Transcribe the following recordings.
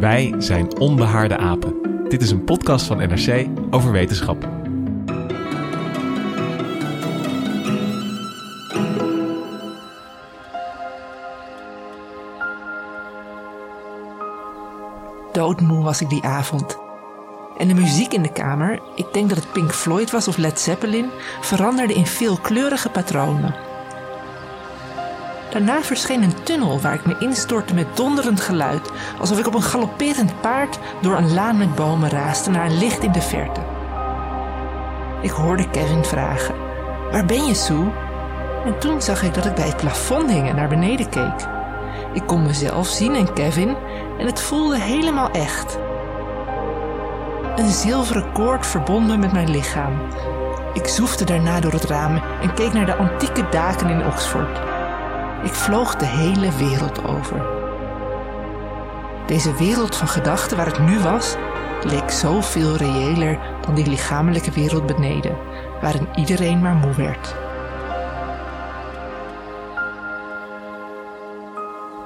Wij zijn Onbehaarde Apen. Dit is een podcast van NRC over wetenschap. Doodmoe was ik die avond. En de muziek in de kamer, ik denk dat het Pink Floyd was of Led Zeppelin, veranderde in veelkleurige patronen. Daarna verscheen een tunnel waar ik me instortte met donderend geluid, alsof ik op een galopperend paard door een laan met bomen raaste naar een licht in de verte. Ik hoorde Kevin vragen: Waar ben je, Sue? En toen zag ik dat ik bij het plafond hing en naar beneden keek. Ik kon mezelf zien en Kevin en het voelde helemaal echt. Een zilveren koord verbond me met mijn lichaam. Ik zoefde daarna door het raam en keek naar de antieke daken in Oxford. Ik vloog de hele wereld over. Deze wereld van gedachten waar ik nu was, leek zoveel reëler dan die lichamelijke wereld beneden, waarin iedereen maar moe werd.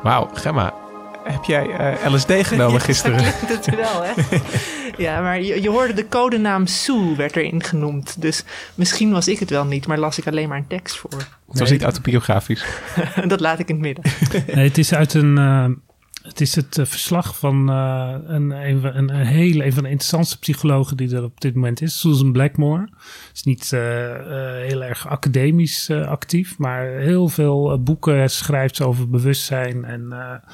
Wauw, Gemma, heb jij eh, LSD genomen gisteren? Ja, klinkt het wel, hè? ja, maar je, je hoorde de codenaam Sue werd erin genoemd. Dus misschien was ik het wel niet, maar las ik alleen maar een tekst voor. Het was niet autobiografisch. dat laat ik in het midden. Nee, het is uit een. eh, het is het eh, verslag van eh, een, een, van- een, een hele, een van de interessantste psychologen die er op dit moment is, Susan Blackmore. Is niet eh, eh, heel erg academisch actief, maar heel veel boeken schrijft ze over bewustzijn en eh,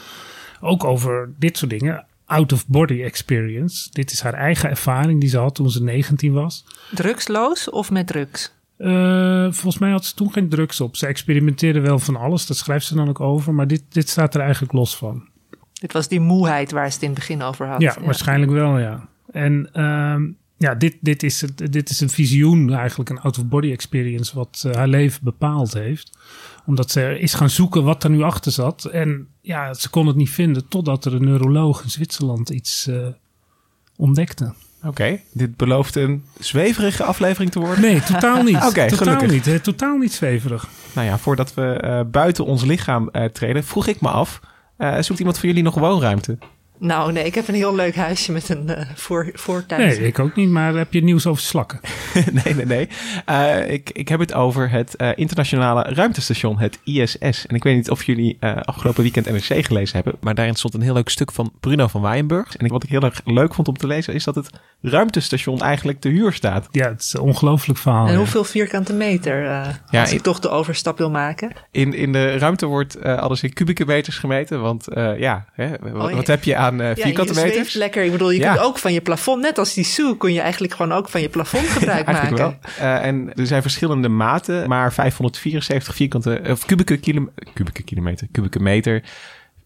ook over dit soort dingen. Out-of-body experience. Dit is haar eigen ervaring die ze had toen ze 19 was. Drugsloos of met drugs? Eh, volgens mij had ze toen geen drugs op. Ze experimenteerde wel van alles, dat schrijft ze dan ook over, maar dit, dit staat er eigenlijk los van. Dit was die moeheid waar ze het in het begin over had. Ja, waarschijnlijk wel, ja. En ehm, ja, dit, dit, is het, dit is een visioen, eigenlijk een out-of-body experience, wat eh, haar leven bepaald heeft. Omdat ze is gaan zoeken wat er nu achter zat. En ja, ze kon het niet vinden totdat er een neuroloog in Zwitserland iets eh, ontdekte. Oké, dit belooft een zweverige aflevering te worden. Nee, totaal niet. Oké, totaal gelukkig. niet. Totaal niet zweverig. Nou ja, voordat we eh, buiten ons lichaam eh, treden, vroeg ik me af, zoekt iemand van jullie nog woonruimte? Nou, nee, ik heb een heel leuk huisje met een eh voor, voortuin. Nee, ik ook niet. Maar heb je nieuws over slakken? nee, nee, nee. Eh, ik, ik heb het over het eh, internationale ruimtestation, het ISS. En ik weet niet of jullie eh, afgelopen weekend NRC gelezen hebben, maar daarin stond een heel leuk stuk van Bruno van Waaienburg. En ik- wat ik heel erg leuk vond om te lezen, is dat het ruimtestation eigenlijk te huur staat. Ja, het is een ongelooflijk verhaal. En ja. hoeveel vierkante meter, eh, Ja, als ik toch de overstap wil maken? In, in de ruimte wordt alles in kubieke meters gemeten, want eh, ja, hè, wat, Oh, ja. wat heb je aan eh, Ja, vierkante je zweeft meters? lekker. Ik bedoel, je Ja. kunt ook van je plafond, net als die Sue, kun je eigenlijk gewoon ook van je plafond gebruik maken. wel. Eh, en er zijn verschillende maten, maar 574 vierkante, of kubieke, kilo, kubieke kilometer, kubieke meter,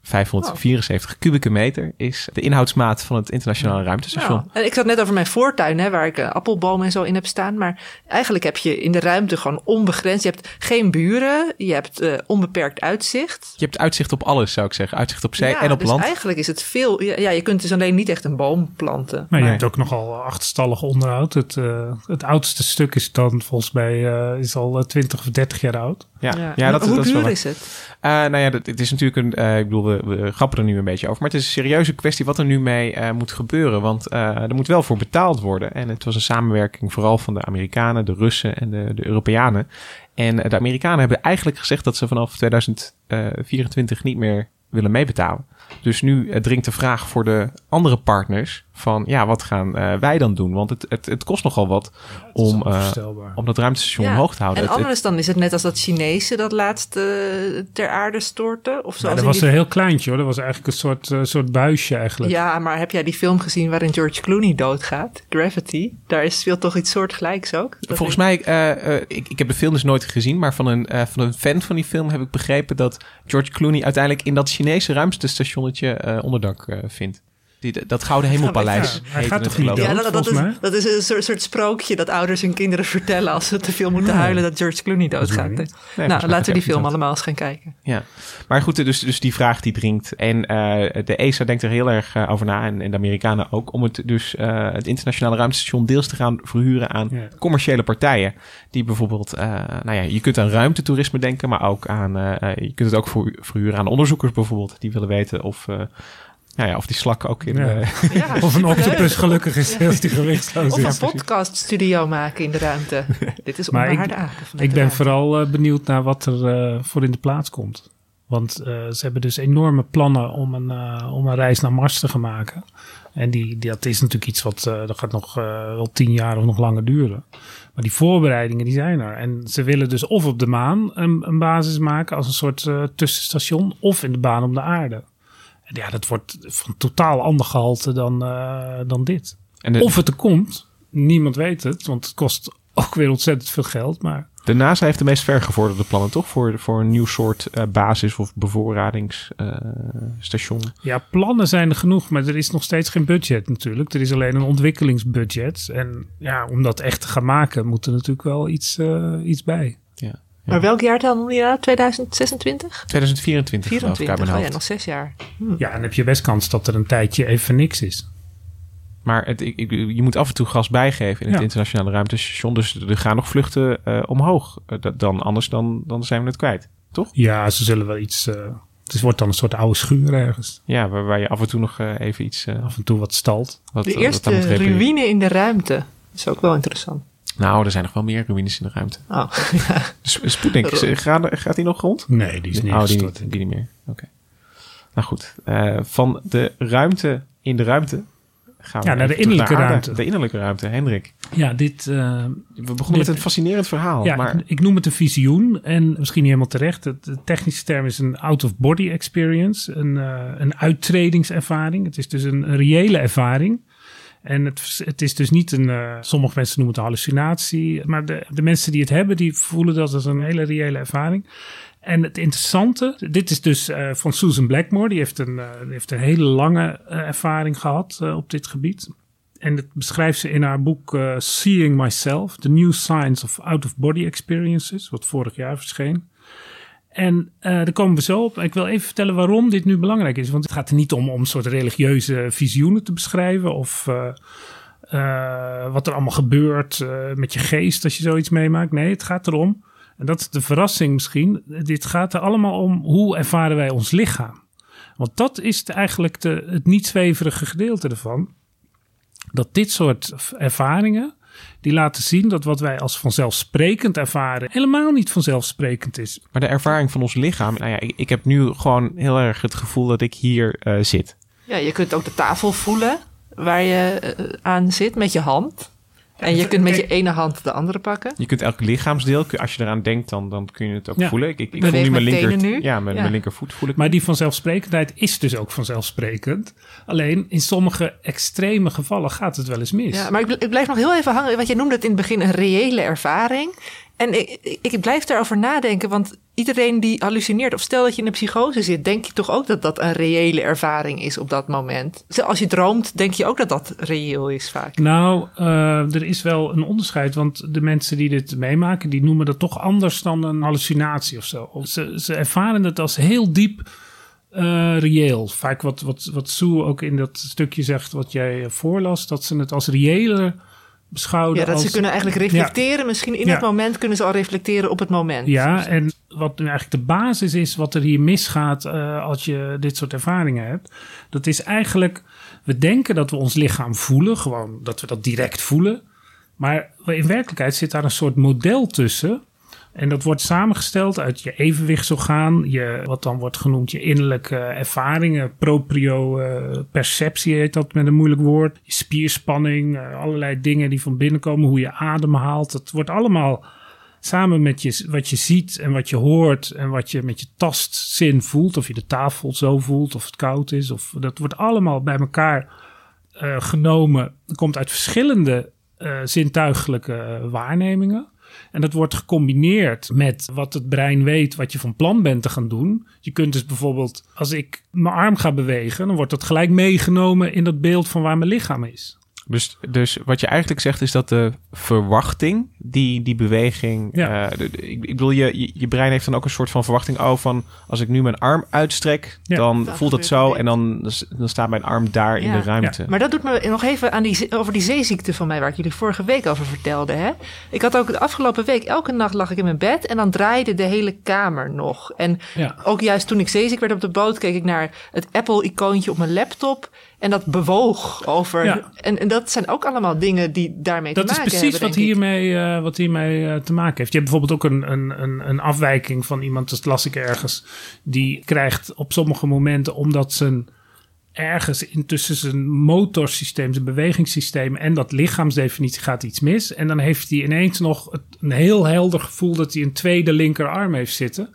574 kubieke meter is de inhoudsmaat van het internationale ruimtestation. Nou, en ik zat net over mijn voortuin, hè, waar ik eh, appelbomen en zo in heb staan. Maar eigenlijk heb je in de ruimte gewoon onbegrensd. Je hebt geen buren, je hebt eh, onbeperkt uitzicht. Je hebt uitzicht op alles, zou ik zeggen. Uitzicht op zee Ja, en op dus land. eigenlijk is het veel. Ja, ja, je kunt dus alleen niet echt een boom planten. Maar je hebt ook nogal achterstallig onderhoud. Het, eh, het oudste stuk is dan volgens mij eh, is al eh, 20 of 30 jaar oud. Ja, Ja. ja. dat, Hoe dat is duur wel waar. is het? Eh, nou ja, dat, het is natuurlijk een. eh, ik bedoel, we, grappen er nu een beetje over. Maar het is een serieuze kwestie wat er nu mee eh, moet gebeuren. Want eh, er moet wel voor betaald worden. En het was een samenwerking vooral van de Amerikanen, de Russen en de, de Europeanen. En eh, de Amerikanen hebben eigenlijk gezegd dat ze vanaf 2024 niet meer willen meebetalen. Dus nu dringt de vraag voor de andere partners van ja, wat gaan eh, wij dan doen? Want het, het, het kost nogal wat om, uh, om dat ruimtestation Ja, omhoog te houden. En Het- het- anders dan is het net als dat Chinese dat laatst eh, ter aarde stortte. Of Ja, dat was die- een heel kleintje hoor. Dat was eigenlijk een soort, eh, soort buisje eigenlijk. Ja, maar heb jij die film gezien waarin George Clooney doodgaat? Gravity. Daar is, speelt toch iets soortgelijks ook? Dat Volgens ik- mij, eh, eh, ik, ik heb de film dus nooit gezien, maar van een, eh, van een fan van die film heb ik begrepen dat George Clooney uiteindelijk in dat Chinese ruimtestationnetje eh, onderdak eh, vindt. Die, dat Gouden Hemelpaleis. Ja, hij gaat toch niet dood? Ja, dat, is, dat is een soort, soort sprookje dat ouders hun kinderen vertellen als ze te veel moeten huilen dat George Clooney doodgaat. Nou, laten we die film allemaal eens gaan kijken. Ja, maar goed, dus, dus die vraag die dringt. En eh, de ESA denkt er heel erg eh, over na, en, en de Amerikanen ook, om het dus eh, het internationale ruimtestation deels te gaan verhuren aan Ja. commerciële partijen. Die bijvoorbeeld, eh, nou ja, je kunt aan ruimtetoerisme denken, maar ook aan, je kunt het ook ver- verhuren aan onderzoekers bijvoorbeeld, die willen weten of, eh, nou ja, of die slak ook in. Ja. eh, Ja, Of een octopus gelukkig is als die gewichtsloos Of een podcaststudio maken in de ruimte. Dit is Maar ik- Ik ben vooral eh, benieuwd naar wat er eh, voor in de plaats komt. Want eh, ze hebben dus enorme plannen om een, om een reis naar Mars te gaan maken. En die, die- dat is natuurlijk iets wat eh, dat gaat nog wel tien jaar of nog langer duren. Maar die voorbereidingen die zijn er. En ze willen dus of op de maan een, een basis maken als een soort tussenstation. Of in de baan om de aarde. Ja, dat wordt van totaal ander gehalte dan, eh, dan dit. en de, Of het er komt, niemand weet het. Want het kost ook weer ontzettend veel geld. Maar de NASA heeft de meest vergevorderde plannen, toch? Voor, voor een nieuw soort eh, basis- of bevoorradingsstation. Ja, plannen zijn er genoeg, maar er is nog steeds geen budget natuurlijk. Er is alleen een ontwikkelingsbudget. En ja, om dat echt te gaan maken, moet er natuurlijk wel iets, eh, iets bij. ja. Maar welk jaar dan ja? 2026? 2024, geloof ik, 24? uit mijn Oh ja, nog zes jaar. Ja, en dan heb je best kans dat er een tijdje even niks is. Maar het, ik, ik- je moet af en toe gas bijgeven in het Ja. internationale ruimtestation. Dus er gaan nog vluchten eh, omhoog. Eh, dat- dan, anders dan, dan zijn we het kwijt. Toch? Ja, ze zullen wel iets... eh, het wordt dan een soort oude schuur ergens. Ja, waar, waar je af en toe nog even iets... Af en toe wat stalt. wat, De eerste ruïne in de ruimte. is ook wel interessant. Nou, er zijn nog wel meer ruïnes in de ruimte. Oh, Dus Sputnik, is- gaat, gaat die nog rond? Nee, die is Oh, die, niet- die niet meer. Oké. Nou goed, eh, van de ruimte in de ruimte gaan we Ja, naar de innerlijke ruimte. De innerlijke ruimte, Hendrik. Ja, dit... eh, We begonnen met een fascinerend verhaal. Ja, maar ik, ik noem het een visioen en misschien niet helemaal terecht. Het, de technische term is een out-of-body experience, een, eh, een uittredingservaring. Het is dus een, een reële ervaring. En het, het is dus niet een, eh, sommige mensen noemen het een hallucinatie, maar de, de mensen die het hebben, die voelen dat als een hele reële ervaring. En het interessante, dit is dus eh, van Susan Blackmore, die heeft een, eh, heeft een hele lange ervaring gehad eh, op dit gebied. En dat beschrijft ze in haar boek Seeing Myself, The New Science of Out-of-Body Experiences, wat vorig jaar verscheen. En eh, daar komen we zo op. Ik wil even vertellen waarom dit nu belangrijk is. Want het gaat er niet om om soort religieuze visioenen te beschrijven. Of eh, wat er allemaal gebeurt met je geest als je zoiets meemaakt. Nee, het gaat erom, en dat is de verrassing misschien. Dit gaat er allemaal om hoe ervaren wij ons lichaam. Want dat is eigenlijk de, het niet zweverige gedeelte ervan. Dat dit soort ervaringen, die laten zien dat wat wij als vanzelfsprekend ervaren, helemaal niet vanzelfsprekend is. Maar de ervaring van ons lichaam, nou ja, ik, ik heb nu gewoon heel erg het gevoel dat ik hier eh, zit. ja, je kunt ook de tafel voelen waar je eh, aan zit met je hand. En je kunt met je ene hand de andere pakken. Je kunt elk lichaamsdeel, als je eraan denkt, dan, dan kun je het ook Ja. voelen. Ik, ik, voel nu mijn mijn linker, nu. Ja, mijn, Ja. mijn linkervoet voel ik. Maar die vanzelfsprekendheid is dus ook vanzelfsprekend. Alleen in sommige extreme gevallen gaat het wel eens mis. Ja, maar ik, ik blijf nog heel even hangen. Want jij noemde het in het begin een reële ervaring. En ik, ik, ik blijf daarover nadenken. Want iedereen die hallucineert, of stel dat je in een psychose zit, denk je toch ook dat dat een reële ervaring is op dat moment. Als je droomt, denk je ook dat dat reëel is vaak. Nou, eh, er is wel een onderscheid. Want de mensen die dit meemaken, die noemen dat toch anders dan een hallucinatie of zo. Ze, ze ervaren het als heel diep eh, reëel. Vaak wat, wat, wat Sue ook in dat stukje zegt wat jij voorlas, dat ze het als reëler Ja, dat als, ze kunnen eigenlijk reflecteren. Misschien in Ja. het moment kunnen ze al reflecteren op het moment. Ja, en wat nu eigenlijk de basis is, wat er hier misgaat eh, als je dit soort ervaringen hebt, dat is eigenlijk, we denken dat we ons lichaam voelen, gewoon dat we dat direct voelen. Maar in werkelijkheid zit daar een soort model tussen, En dat wordt samengesteld uit je evenwichtsorgaan, je, wat dan wordt genoemd je innerlijke ervaringen, proprioceptie heet dat met een moeilijk woord, spierspanning, eh, allerlei dingen die van binnen komen, hoe je adem haalt. Dat wordt allemaal samen met je, wat je ziet en wat je hoort en wat je met je tastzin voelt, of je de tafel zo voelt, of het koud is, of dat wordt allemaal bij elkaar uh, genomen. Dat komt uit verschillende zintuigelijke waarnemingen. En dat wordt gecombineerd met wat het brein weet wat je van plan bent te gaan doen. Je kunt dus bijvoorbeeld, als ik mijn arm ga bewegen, dan wordt dat gelijk meegenomen in dat beeld van waar mijn lichaam is. Dus, dus wat je eigenlijk zegt is dat de verwachting, die, die beweging. Ja. Uh, ik, ik, bedoel, je, je brein heeft dan ook een soort van verwachting. Oh, van als ik nu mijn arm uitstrek, ja. dan voelt het zo. En dan, dan staat mijn arm daar ja. in de ruimte. Maar dat doet me nog even aan die, over die zeeziekte van mij, waar ik jullie vorige week over vertelde. Hè? Ik had ook de afgelopen week, elke nacht lag ik in mijn bed en dan draaide de hele kamer nog. En ook juist toen ik zeeziek werd op de boot, keek ik naar het Apple-icoontje op mijn laptop. En dat bewoog over. Ja. En, en, dat zijn ook allemaal dingen die daarmee dat te maken hebben. Dat is precies wat hiermee, uh, wat hiermee uh, te maken heeft. Je hebt bijvoorbeeld ook een, een, een, een afwijking van iemand, dat las ik ergens. Die krijgt op sommige momenten, omdat zijn ergens intussen zijn motorsysteem, zijn bewegingssysteem en dat lichaamsdefinitie gaat iets mis. En dan heeft hij ineens nog het, een heel helder gevoel dat hij een tweede linkerarm heeft zitten.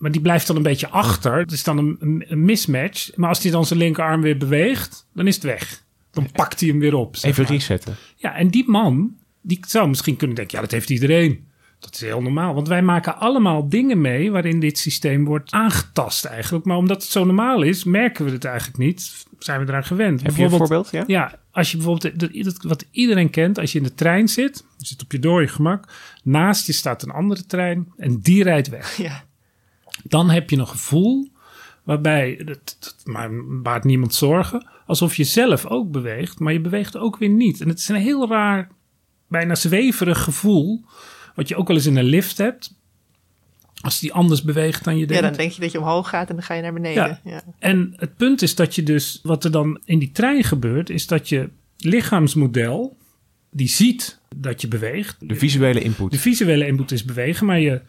Maar die blijft dan een beetje achter. Het is dan een, een, mismatch. Maar als hij dan zijn linkerarm weer beweegt, dan is het weg. Dan pakt hij hem weer op. Even maar. resetten. Ja, en die man, die zou misschien kunnen denken, ja, dat heeft iedereen. Dat is heel normaal. Want wij maken allemaal dingen mee waarin dit systeem wordt aangetast eigenlijk. Maar omdat het zo normaal is, merken we het eigenlijk niet. Zijn we eraan gewend. Heb je een voorbeeld? Ja? ja, als je bijvoorbeeld, wat iedereen kent, als je in de trein zit, je zit op je dode gemak, naast je staat een andere trein en die rijdt weg. Ja. Dan heb je een gevoel waarbij, dat, dat maar baart niemand zorgen, alsof je zelf ook beweegt, maar je beweegt ook weer niet. En het is een heel raar, bijna zweverig gevoel, wat je ook wel eens in een lift hebt. Als die anders beweegt dan je denkt. Ja, dan denk je dat je omhoog gaat en dan ga je naar beneden. Ja. ja. En het punt is dat je dus, wat er dan in die trein gebeurt, is dat je lichaamsmodel, die ziet dat je beweegt. De visuele input. De visuele input is bewegen, maar je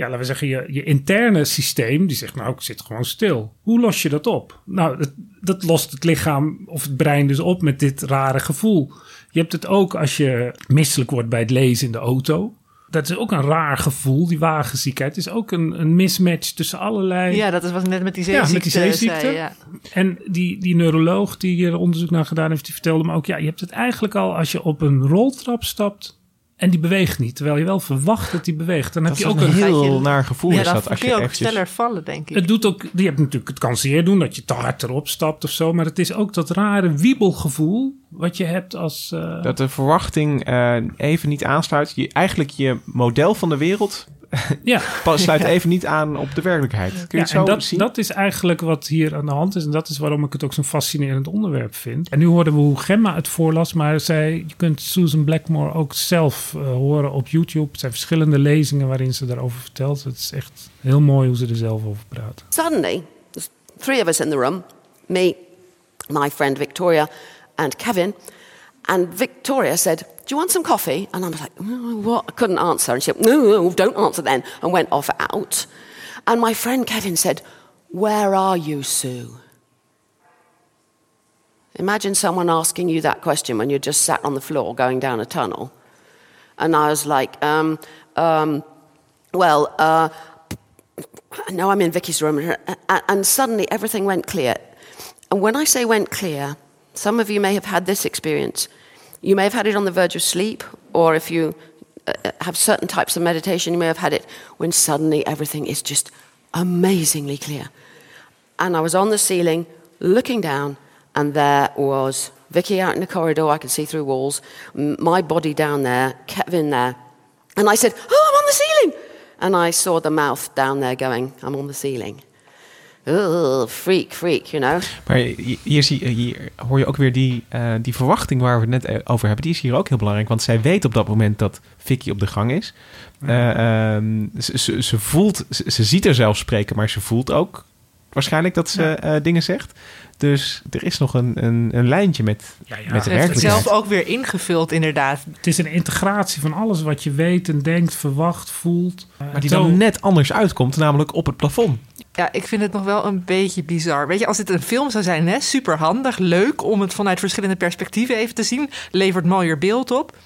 ja, laten we zeggen, je, je interne systeem, die zegt, nou, ik zit gewoon stil. Hoe los je dat op? Nou, dat, dat lost het lichaam of het brein dus op met dit rare gevoel. Je hebt het ook als je misselijk wordt bij het lezen in de auto. Dat is ook een raar gevoel, die wagenziekheid. Het is ook een, een mismatch tussen allerlei... Ja, dat is wat net met die zeeziekte, ja, met die zeeziekte. Zei, ja. En die, die neuroloog die hier onderzoek naar gedaan heeft, die vertelde me ook... ja, je hebt het eigenlijk al als je op een roltrap stapt en die beweegt niet, terwijl je wel verwacht dat die beweegt. Dan dat heb je ook een, heel naar gevoel. Ja, is dat dat als je, je ook eventjes... sneller vallen, denk ik. Het doet ook, je hebt natuurlijk, het kan zeer doen dat je te hard erop stapt of zo. Maar het is ook dat rare wiebelgevoel wat je hebt als... Uh... Dat de verwachting uh, even niet aansluit. Je, eigenlijk je model van de wereld ja. Pas sluit even niet aan op de werkelijkheid. Kun je ja, het zo en dat, zien? dat is eigenlijk wat hier aan de hand is. En dat is waarom ik het ook zo'n fascinerend onderwerp vind. En nu hoorden we hoe Gemma het voorlas. Maar zij, je kunt Susan Blackmore ook zelf uh, horen op YouTube. Er zijn verschillende lezingen waarin ze daarover vertelt. Het is echt heel mooi hoe ze er zelf over praat. Suddenly, there's three of us in the room. Me, my friend Victoria and Kevin. And Victoria said, Do you want some coffee? And I was like, oh, What? I couldn't answer. And she said, No, no, don't answer then. And went off out. And my friend Kevin said, Where are you, Sue? Imagine someone asking you that question when you're just sat on the floor going down a tunnel. And I was like, um, um, Well, uh, no, I'm in Vicky's room. And suddenly everything went clear. And when I say went clear, some of you may have had this experience. You may have had it on the verge of sleep, or if you uh, have certain types of meditation, you may have had it when suddenly everything is just amazingly clear. And I was on the ceiling looking down, and there was Vicky out in the corridor. I could see through walls, my body down there, Kevin there. And I said, Oh, I'm on the ceiling! And I saw the mouth down there going, I'm on the ceiling. Freak, freak, you know. Maar hier, zie, hier hoor je ook weer die, uh, die verwachting waar we het net over hebben. Die is hier ook heel belangrijk. Want zij weet op dat moment dat Vicky op de gang is. Uh, um, ze, ze, ze, voelt, ze, ze, ziet er zelf spreken, maar ze voelt ook waarschijnlijk dat ze eh, dingen zegt. Dus er is nog een, een, een lijntje met, Ja, ja. met de Ze heeft het zelf ook weer ingevuld, inderdaad. Het is een integratie van alles wat je weet en denkt, verwacht, voelt. Maar die dan net anders uitkomt, namelijk op het plafond. Ja, ik vind het nog wel een beetje bizar. Weet je, als dit een film zou zijn, hè, super handig, leuk om het vanuit verschillende perspectieven even te zien, levert mooier beeld op.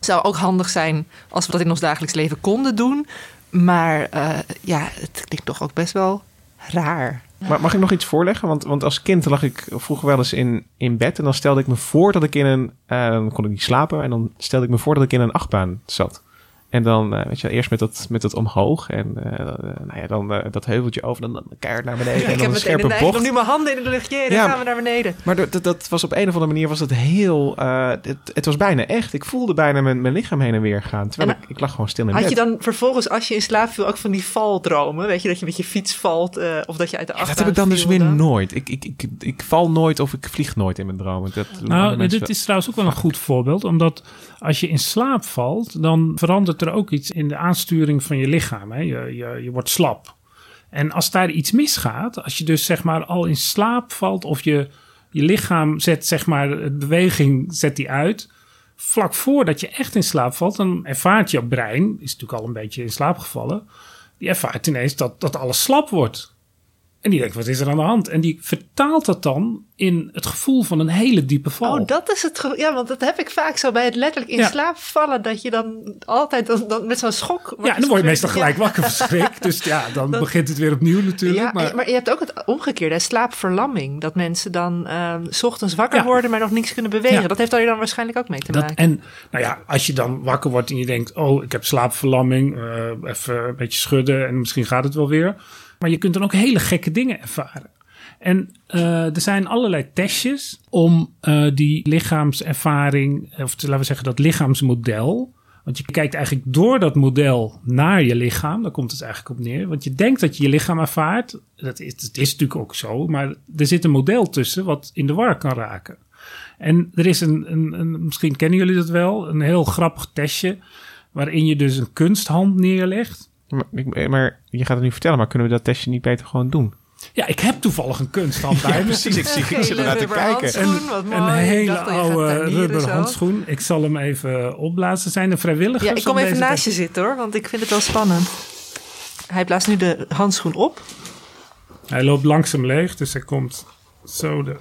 Zou ook handig zijn als we dat in ons dagelijks leven konden doen. Maar eh, ja, het klinkt toch ook best wel raar. Maar mag ik nog iets voorleggen? Want, want als kind lag ik vroeger wel eens in, in bed. En dan stelde ik me voor dat ik in een... eh, kon ik niet slapen. En dan stelde ik me voor dat ik in een achtbaan zat. En dan, eh, weet je, eerst met dat, met dat omhoog. En eh, eh, nou ja, dan eh, dat heuveltje over. Dan, dan keihard naar beneden. en ik dan heb een scherpe neiging om bocht. nu mijn handen in de lucht. Jee, dan Ja. gaan we naar beneden. Maar dat, dat, dat was op een of andere manier was het heel... eh, het, het was bijna echt. Ik voelde bijna mijn, mijn lichaam heen en weer gaan. Terwijl En ik, ik lag gewoon stil in Had bed. je dan vervolgens, als je in slaap viel, ook van die valdromen? Weet je, dat je met je fiets valt eh, of dat je uit de Ja, dat heb ik dan dus weer dan? nooit. Ik, ik, ik, ik val nooit of ik vlieg nooit in mijn dromen. Dat Nou, dit is trouwens ook wel een goed voorbeeld. Omdat als je in slaap valt, dan verandert er ook iets in de aansturing van je lichaam. Hè? Je, je, je wordt slap. En als daar iets misgaat, als je dus zeg maar al in slaap valt of je, je lichaam zet zeg maar de beweging zet die uit. Vlak voordat je echt in slaap valt, dan ervaart je brein, is natuurlijk al een beetje in slaap gevallen, die ervaart ineens dat, dat alles slap wordt. En die denkt, wat is er aan de hand? En die vertaalt dat dan in het gevoel van een hele diepe val. Oh, dat is het. Ja, want dat heb ik vaak zo bij het letterlijk in Ja. slaap vallen. Dat je dan altijd dan, dan met zo'n schok. Ja, dan word je meestal Ja. gelijk wakker van schrik. Dus ja, dan Dat- begint het weer opnieuw natuurlijk. Ja, maar, maar, je hebt ook het omgekeerde, slaapverlamming. Dat mensen dan ehm, s ochtends wakker worden, maar nog niks kunnen bewegen. Dat heeft daar dan waarschijnlijk ook mee te dat, maken. en nou ja, als je dan wakker wordt en je denkt... oh, ik heb slaapverlamming, eh, even een beetje schudden... en misschien gaat het wel weer. Maar je kunt dan ook hele gekke dingen ervaren. En eh, er zijn allerlei testjes om eh, die lichaamservaring... of te- laten we zeggen dat lichaamsmodel... Want je kijkt eigenlijk door dat model naar je lichaam. Daar komt het eigenlijk op neer. Want je denkt dat je je lichaam ervaart. Dat is, is natuurlijk ook zo. Maar er zit een model tussen wat in de war kan raken. En er is een, een, een, misschien kennen jullie dat wel, een heel grappig testje. Waarin je dus een kunsthand neerlegt. Maar, je gaat het nu vertellen, maar kunnen we dat testje niet beter gewoon doen? Ja, ik heb toevallig een kunsthand bij me. precies. Ik zie, ik zit ernaar te kijken. Een Ik hele oude rubber handschoen. Ik zal hem even opblazen. Zijn er vrijwilligers? Ja, ik kom om even naast je zitten hoor, want ik vind het wel spannend. Hij blaast nu de handschoen op. Hij loopt langzaam leeg, dus hij komt zo de...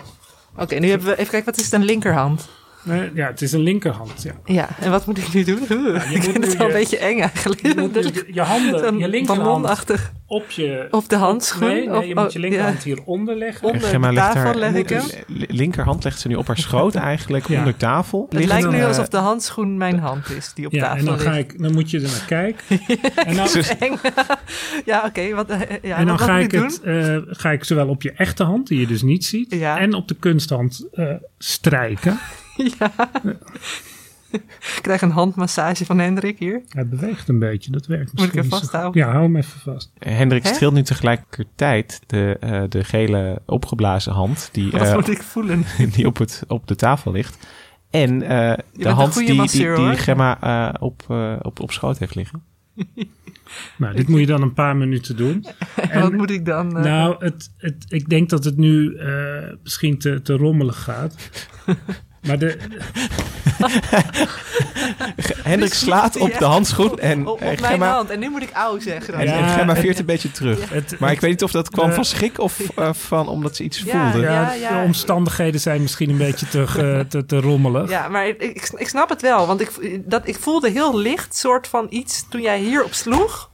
Oké, nu hebben we even kijken, wat is het een linkerhand? Nee, ja, het is een linkerhand, ja. Ja, en wat moet ik nu doen? ik moet vind het wel je- een beetje eng eigenlijk. Je, moet je, je handen, je linkerhand op je... op de handschoen. Nee, nee, Of- je moet je oh, linkerhand ja. hieronder leggen. Onder Gemma de legt tafel haar leg ik hem. linkerhand legt ze nu op haar schoot eigenlijk Ja. onder tafel. Het Ligt lijkt nu alsof de handschoen mijn hand is die op Ja, tafel en dan, ligt. ga ik, dan moet je er naar kijken. en dan, Eng. ja, oké. wat, ja, en dan ga ik, het, eh, ga ik zowel op je echte hand, die je dus niet ziet, Ja. en op de kunsthand eh, strijken. Ja. ik krijg een handmassage van Hendrik hier. Hij beweegt een beetje, dat werkt Moet ik misschien hem vasthouden? Ja, hou hem even vast. Hendrik Hè? streelt nu tegelijkertijd de, eh, de gele opgeblazen hand die, Wat eh, moet ik voelen? die op, het, op de tafel ligt. En eh, de hand die, die, masseur, die. Gemma eh, op, eh, op, op schoot heeft liggen. Nou, dit moet je dan een paar minuten doen. En wat moet ik dan? eh, Nou, het, het, ik denk dat het nu eh, misschien te, te rommelig gaat. Maar de, Hendrik slaat op de handschoen en, op, op eh, mijn Gemma, hand. En nu moet ik ouw zeggen. dan. en, Ja, en Gemma veert een beetje terug. het, Maar ik weet niet of dat kwam de- van schrik of eh, van omdat ze iets Ja, voelde. ja, ja, ja. de omstandigheden zijn misschien een beetje te, ge- te, te rommelig. Ja, maar ik, ik, ik snap het wel. Want ik, dat, ik voelde heel licht soort van iets toen jij hierop sloeg.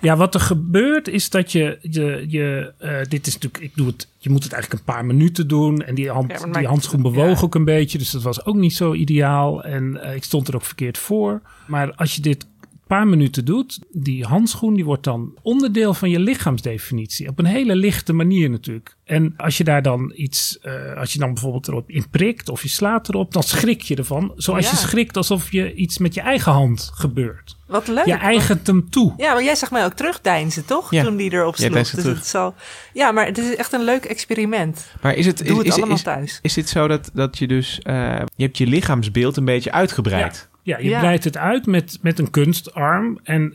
Ja, wat er gebeurt is dat je, je, je eh, dit is natuurlijk, ik doe het, je moet het eigenlijk een paar minuten doen. En die, hand, Ja, die handschoen bewoog ja. ook een beetje, dus dat was ook niet zo ideaal. En eh, ik stond er ook verkeerd voor. Maar als je dit paar minuten doet, die handschoen die wordt dan onderdeel van je lichaamsdefinitie. Op een hele lichte manier natuurlijk. En als je daar dan iets, eh, als je dan bijvoorbeeld erop in prikt of je slaat erop, dan schrik je ervan. Zoals Ja. je schrikt alsof je iets met je eigen hand gebeurt. Wat leuk. Je eigent hem toe. Ja, maar jij zag mij ook terugdeinzen, toch? Ja. Toen die erop Ja, sloeg. dus terug. het zal... Ja, maar het is echt een leuk experiment. Maar is het, Doe is, het is, allemaal is, thuis. is dit zo dat, dat je dus... eh, je hebt je lichaamsbeeld een beetje uitgebreid. Ja, je Ja. breidt het uit met, met een kunstarm. En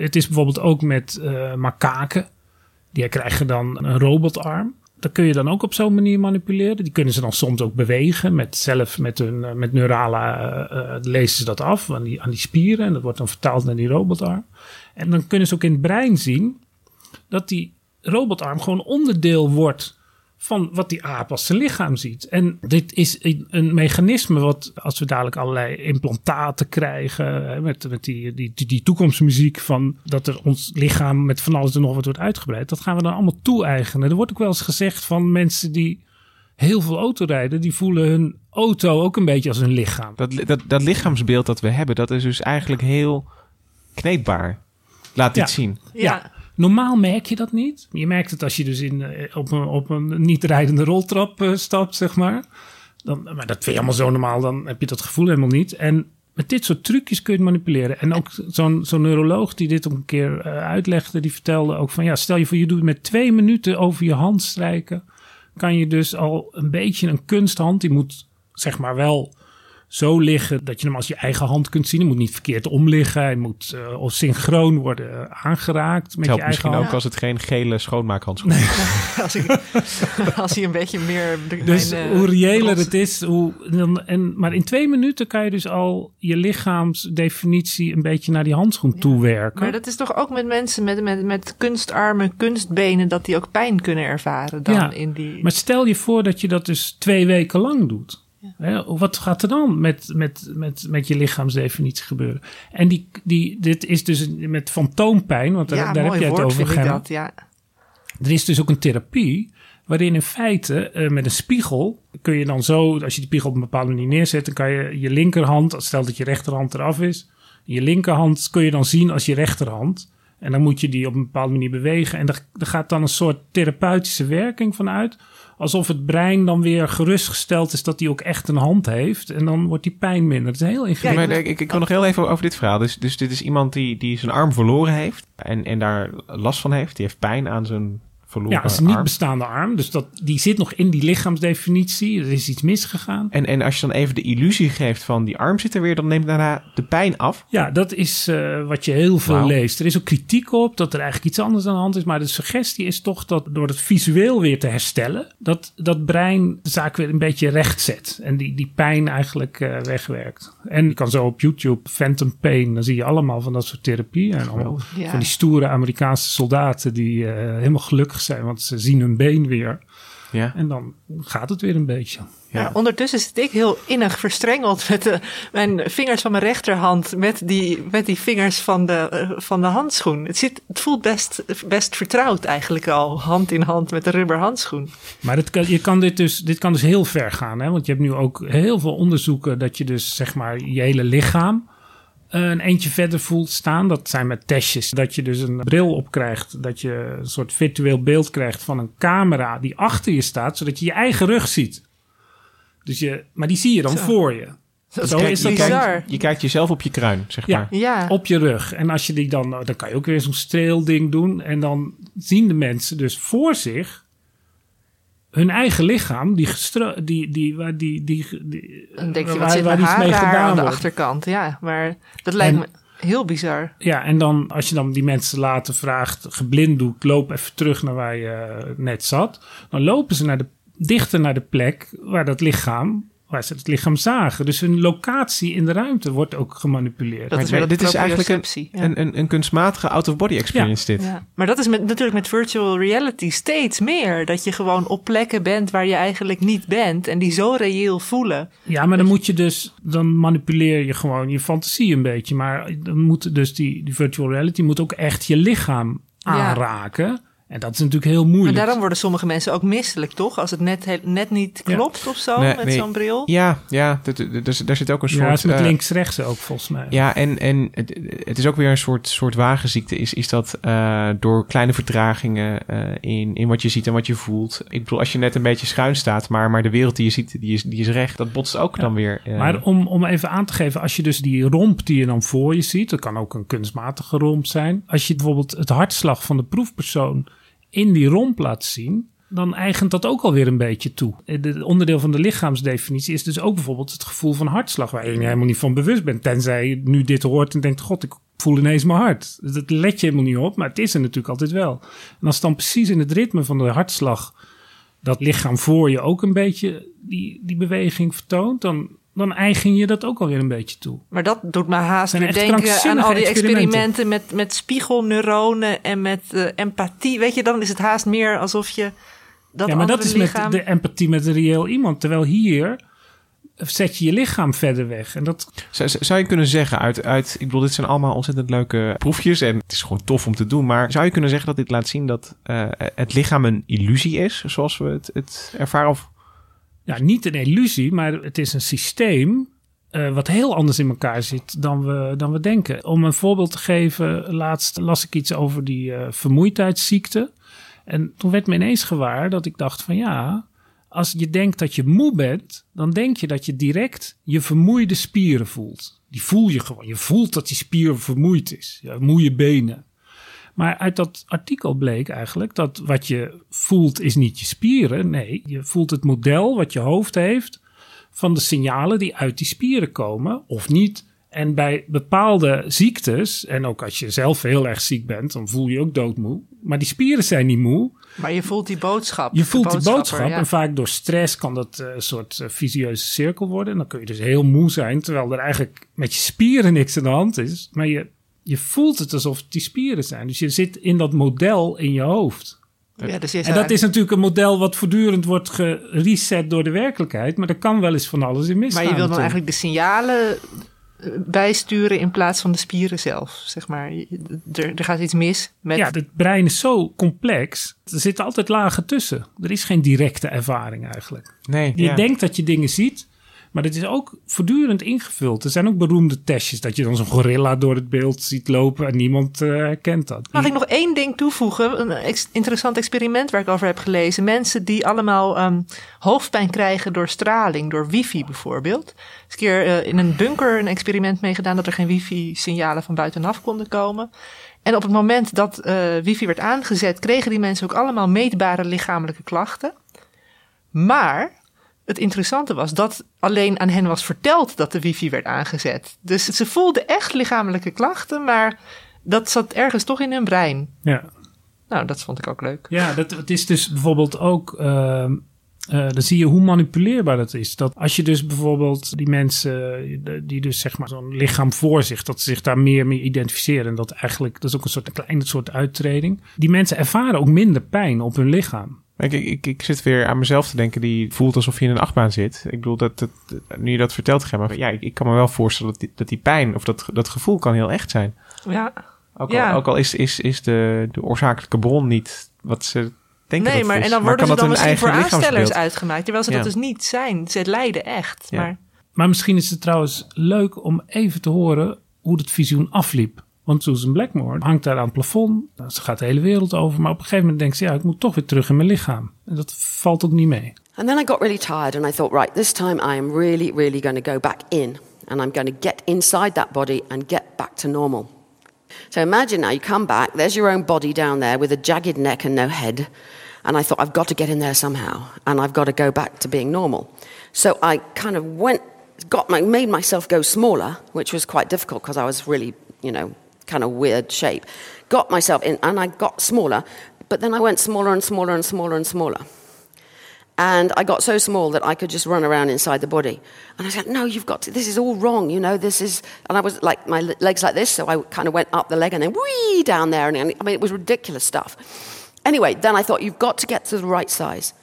het is bijvoorbeeld ook met eh makaken. Die krijgen dan een robotarm. Dat kun je dan ook op zo'n manier manipuleren. Die kunnen ze dan soms ook bewegen. Met zelf met hun eh, met neurale uh, lezen ze dat af aan die, aan die spieren. En dat wordt dan vertaald naar die robotarm. En dan kunnen ze ook in het brein zien dat die robotarm gewoon onderdeel wordt van wat die aap als zijn lichaam ziet. En dit is een mechanisme wat, als we dadelijk allerlei implantaten krijgen, met, met die, die, die, toekomstmuziek van dat er ons lichaam met van alles en nog wat wordt uitgebreid, dat gaan we dan allemaal toe-eigenen. Er wordt ook wel eens gezegd van mensen die heel veel auto rijden, die voelen hun auto ook een beetje als hun lichaam. Dat, dat, dat lichaamsbeeld dat we hebben, dat is dus eigenlijk heel kneedbaar. Laat dit zien. ja. Normaal merk je dat niet. Je merkt het als je dus in, eh, op, een, op een niet rijdende roltrap uh, stapt, zeg maar. Dan, maar dat vind je allemaal zo normaal, dan heb je dat gevoel helemaal niet. En met dit soort trucjes kun je het manipuleren. En ook zo'n zo'n neuroloog die dit ook een keer uh, uitlegde, die vertelde ook van ja, stel je voor je doet met twee minuten over je hand strijken, kan je dus al een beetje een kunsthand, die moet zeg maar wel zo liggen dat je hem als je eigen hand kunt zien. Hij moet niet verkeerd omliggen. Hij moet uh, of synchroon worden aangeraakt met je eigen misschien hand. ook als het geen gele schoonmaakhandschoen is. als, als hij een beetje meer... Dus mijn, uh, hoe reëler het is. Hoe, dan, en, maar in twee minuten kan je dus al je lichaamsdefinitie een beetje naar die handschoen ja. toewerken. Maar dat is toch ook met mensen met, met, met kunstarmen, kunstbenen... dat die ook pijn kunnen ervaren dan ja, in die... Maar stel je voor dat je dat dus twee weken lang doet. Ja. Wat gaat er dan met, met, met, met je lichaamsdefinitie gebeuren? En die, die, dit is dus met fantoompijn, want daar, ja, daar heb je het over dat, ja. Er is dus ook een therapie waarin in feite uh, met een spiegel kun je dan zo, als je die spiegel op een bepaalde manier neerzet, dan kan je je linkerhand, stel dat je rechterhand eraf is, je linkerhand kun je dan zien als je rechterhand. En dan moet je die op een bepaalde manier bewegen. En er, er gaat dan een soort therapeutische werking van uit alsof het brein dan weer gerustgesteld is dat hij ook echt een hand heeft. En dan wordt die pijn minder. Dat is heel ingewikkeld. Ja, ik, ik, ik wil nog heel even over dit verhaal. Dus, dus dit is iemand die, die zijn arm verloren heeft en, en daar last van heeft. Die heeft pijn aan zijn verloren Ja, het is een niet bestaande arm. Dus dat, die zit nog in die lichaamsdefinitie. Er is iets misgegaan. En, en als je dan even de illusie geeft van die arm zit er weer, dan neemt daarna de pijn af. Ja, dat is uh, wat je heel veel wow. leest. Er is ook kritiek op dat er eigenlijk iets anders aan de hand is. Maar de suggestie is toch dat door het visueel weer te herstellen, dat dat brein de zaak weer een beetje recht zet. En die, die pijn eigenlijk uh, wegwerkt. En je kan zo op YouTube Phantom Pain, dan zie je allemaal van dat soort therapie. En allemaal ja. van die stoere Amerikaanse soldaten die uh, helemaal gelukkig zijn, want ze zien hun been weer. Ja. En dan gaat het weer een beetje. Ja. Ja, ondertussen zit ik heel innig verstrengeld met de, mijn vingers van mijn rechterhand met die, met die vingers van de, van de handschoen. Het, zit, het voelt best, best vertrouwd eigenlijk al, hand in hand met de rubber handschoen. Maar dit kan, je kan dit, dus, dit kan dus heel ver gaan, hè? want je hebt nu ook heel veel onderzoeken dat je dus zeg maar je hele lichaam een eentje verder voelt staan. Dat zijn met testjes. Dat je dus een bril op krijgt. Dat je een soort virtueel beeld krijgt van een camera die achter je staat. Zodat je je eigen rug ziet. Dus je, maar die zie je dan Zo. voor je. Dat Zo is dat je, kijkt, je kijkt jezelf op je kruin, zeg ja, maar. Ja. Op je rug. En als je die dan, dan kan je ook weer zo'n streelding doen. En dan zien de mensen dus voor zich hun eigen lichaam, die, die, die, waar die, die, die Dan denk je, waar, wat zit waar iets haar mee gedaan aan de wordt. achterkant. Ja, maar dat lijkt En- me heel bizar. Ja, en dan als je dan die mensen later vraagt, geblinddoekt, loop even terug naar waar je eh, net zat. Dan lopen ze naar de, dichter naar de plek waar dat lichaam, waar ze het lichaam zagen. Dus hun locatie in de ruimte wordt ook gemanipuleerd. Dat is Maar dit is eigenlijk een, ja. een, een, een kunstmatige out-of-body experience dit. Ja, maar dat is met, natuurlijk met virtual reality steeds meer. Dat je gewoon op plekken bent waar je eigenlijk niet bent en die zo reëel voelen. Ja, maar dan moet je dus, dan manipuleer je gewoon je fantasie een beetje. Maar dan moet dus die, die virtual reality moet ook echt je lichaam Ja. aanraken. En dat is natuurlijk heel Maar moeilijk. daarom worden sommige mensen ook misselijk, toch? Als het net, net niet Ja. klopt of zo Nee, met nee. zo'n bril. Ja, ja, daar zit ook een soort... ja, het is met eh, links-rechts ook volgens mij. Ja, en, en het, het is ook weer een soort, soort wagenziekte. Is, is dat eh, door kleine vertragingen eh, in, in wat je ziet en wat je voelt. Ik bedoel, als je net een beetje schuin staat, maar, maar de wereld die je ziet, die is, die is recht. Dat botst ook Ja. dan weer. Maar om, om even aan te geven, als je dus die romp die je dan voor je ziet, dat kan ook een kunstmatige romp zijn. Als je bijvoorbeeld het hartslag van de proefpersoon in die romp laat zien, dan eigent dat ook alweer een beetje toe. Het onderdeel van de lichaamsdefinitie is dus ook bijvoorbeeld het gevoel van hartslag, waar je helemaal niet van bewust bent. Tenzij je nu dit hoort en denkt, god, ik voel ineens mijn hart. Dat let je helemaal niet op, maar het is er natuurlijk altijd wel. En als dan precies in het ritme van de hartslag dat lichaam voor je ook een beetje die, die beweging vertoont, dan, dan eigen je dat ook alweer een beetje toe. Maar dat doet me haast weer denken aan al die experimenten. met, met spiegelneuronen en met eh, empathie. Weet je, dan is het haast meer alsof je dat ja, maar dat is met de empathie met een reëel iemand. Terwijl hier zet je je lichaam verder weg. En dat, Zou, zou je kunnen zeggen uit, uit... Ik bedoel, dit zijn allemaal ontzettend leuke proefjes. En het is gewoon tof om te doen. Maar zou je kunnen zeggen dat dit laat zien dat eh, het lichaam een illusie is? Zoals we het, het ervaren? Of ja, niet een illusie, maar het is een systeem eh, wat heel anders in elkaar zit dan we, dan we denken. Om een voorbeeld te geven, laatst las ik iets over die eh, vermoeidheidsziekte. En toen werd me ineens gewaar dat ik dacht van ja, als je denkt dat je moe bent, dan denk je dat je direct je vermoeide spieren voelt. Die voel je gewoon. Je voelt dat die spier vermoeid is. Ja, moeie benen. Maar uit dat artikel bleek eigenlijk dat wat je voelt is niet je spieren. Nee, je voelt het model wat je hoofd heeft van de signalen die uit die spieren komen of niet. En bij bepaalde ziektes, en ook als je zelf heel erg ziek bent, dan voel je ook doodmoe. Maar die spieren zijn niet moe. Maar je voelt die boodschap. Je voelt die boodschap. ja. En vaak door stress kan dat eh, een soort eh, visieuze cirkel worden. En dan kun je dus heel moe zijn, terwijl er eigenlijk met je spieren niks aan de hand is. Maar je, je voelt het alsof het die spieren zijn. Dus je zit in dat model in je hoofd. Ja, dus En dat is natuurlijk een model wat voortdurend wordt gereset door de werkelijkheid. Maar er kan wel eens van alles in misgaan. Maar je wil dan eigenlijk de signalen eh, bijsturen in plaats van de spieren zelf, zeg maar. Er, er gaat iets mis met... Ja, het brein is zo complex. Er zitten altijd lagen tussen. Er is geen directe ervaring eigenlijk. nee, Je ja. denkt dat je dingen ziet, maar het is ook voortdurend ingevuld. Er zijn ook beroemde testjes dat je dan zo'n gorilla door het beeld ziet lopen en niemand eh, herkent dat. Mag ik nog één ding toevoegen? Een interessant experiment waar ik over heb gelezen. Mensen die allemaal ehm, hoofdpijn krijgen door straling, door wifi bijvoorbeeld. Een keer eh, in een bunker een experiment meegedaan dat er geen wifi-signalen van buitenaf konden komen. En op het moment dat eh, wifi werd aangezet, kregen die mensen ook allemaal meetbare lichamelijke klachten. Maar het interessante was dat alleen aan hen was verteld dat de wifi werd aangezet. Dus ze voelden echt lichamelijke klachten, maar dat zat ergens toch in hun brein. Ja, Nou, dat vond ik ook leuk. ja dat, het is dus bijvoorbeeld ook. ehm, eh, dan zie je hoe manipuleerbaar dat is. Dat als je dus bijvoorbeeld die mensen die dus zeg maar zo'n lichaam voor zich, dat ze zich daar meer mee identificeren. En dat eigenlijk, dat is ook een soort een kleine soort uittreding. Die mensen ervaren ook minder pijn op hun lichaam. Ik, ik, ik, zit weer aan mezelf te denken die voelt alsof je in een achtbaan zit. Ik bedoel, dat, dat, nu je dat vertelt, Gemma, ja, ik, ik kan me wel voorstellen dat die, dat die pijn of dat, dat gevoel kan heel echt zijn. Ja. Ook Ja. al, ook al is, is, is de, de oorzakelijke bron niet wat ze denken Nee, dat maar en dan worden kan ze dan misschien voor eigen aanstellers uitgemaakt, terwijl ze Ja. dat dus niet zijn. Ze lijden echt. Ja. Maar Maar misschien is het trouwens leuk om even te horen hoe het visioen afliep. Want Susan Blackmore hangt daar aan het plafond. Nou, ze gaat de hele wereld over. Maar op een gegeven moment denkt ze, ja, ik moet toch weer terug in mijn lichaam. En dat valt ook niet mee. And then I got really tired and I thought, right, this time I am really, really going to go back in and I'm going to get inside that body and get back to normal. So imagine now you come back, there's your own body down there with a jagged neck and no head. And I thought, I've got to get in there somehow and I've got to go back to being normal. So I kind of went, got my, made myself go smaller, which was quite difficult because I was really, you know, kind of weird shape. Got myself in and I got smaller, but then I went smaller and smaller and smaller and smaller. And I got so small that I could just run around inside the body. And I said, No, you've got to, this is all wrong, you know, this is. And I was like, my legs like this, so I kind of went up the leg and then whee down there. And I mean, it was ridiculous stuff. Anyway, then I thought, You've got to get to the right size.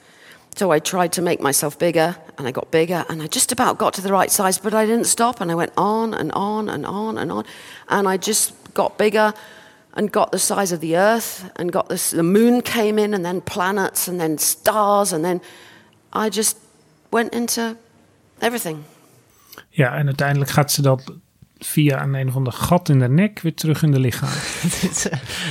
So I tried to make myself bigger, and I got bigger, and I just about got to the right size, but I didn't stop, and I went on and on and on and on. And I just got bigger and got the size of the Earth, and got this, the moon came in, and then planets, and then stars, and then I just went into everything. Ja, en uiteindelijk gaat ze dat via een een of ander gat in de nek weer terug in de lichaam.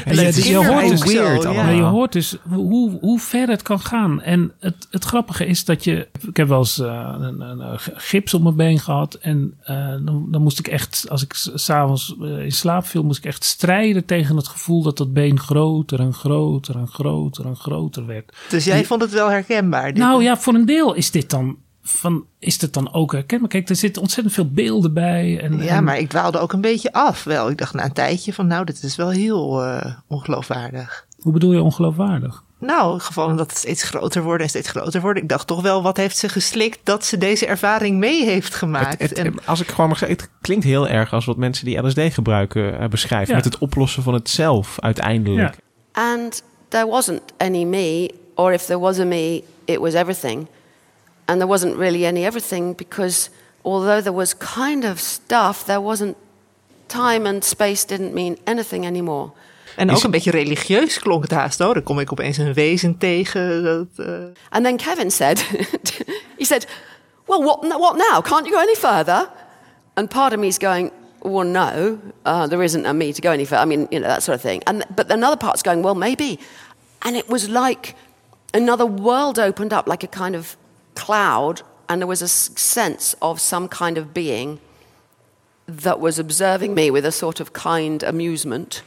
En je, is je hoort dus, weird ja. je hoort dus hoe, hoe ver het kan gaan. En het, het grappige is dat je... Ik heb wel eens eh, een, een, een gips op mijn been gehad. En eh, dan, dan moest ik echt, als ik s- s'avonds eh, in slaap viel... moest ik echt strijden tegen het gevoel dat dat been groter en groter en groter en groter werd. Dus jij vond het wel herkenbaar? dit? Nou ja, voor een deel is dit dan van, is het dan ook herkenbaar? Kijk, er zitten ontzettend veel beelden bij. En, Ja, en- maar ik dwaalde ook een beetje af wel. Ik dacht na een tijdje van nou, dit is wel heel eh, ongeloofwaardig. Hoe bedoel je ongeloofwaardig? Nou, gewoon dat het steeds groter wordt en steeds groter wordt. Ik dacht toch wel, wat heeft ze geslikt dat ze deze ervaring mee heeft gemaakt? Het, het- en, als ik gewoon mag zeggen, het klinkt heel erg als wat mensen die LSD gebruiken eh, beschrijven. Ja. Met het oplossen van het zelf uiteindelijk. Ja. And there wasn't any me, or if there was a me, it was everything. And there wasn't really any everything because although there was kind of stuff, there wasn't time and space didn't mean anything anymore. en is- ook een beetje religieus klonk het haast. Oh, dan kom ik opeens een wezen tegen. Dat, eh, And then Kevin said, he said, well, what, what now? Can't you go any further? And part of me is going, well, no, uh, there isn't a me to go any further. I mean, you know, that sort of thing. And, but another part's going, well, maybe. And it was like another world opened up, like a kind of cloud, and there was a sense of some kind of being that was observing me with a sort of kind amusement.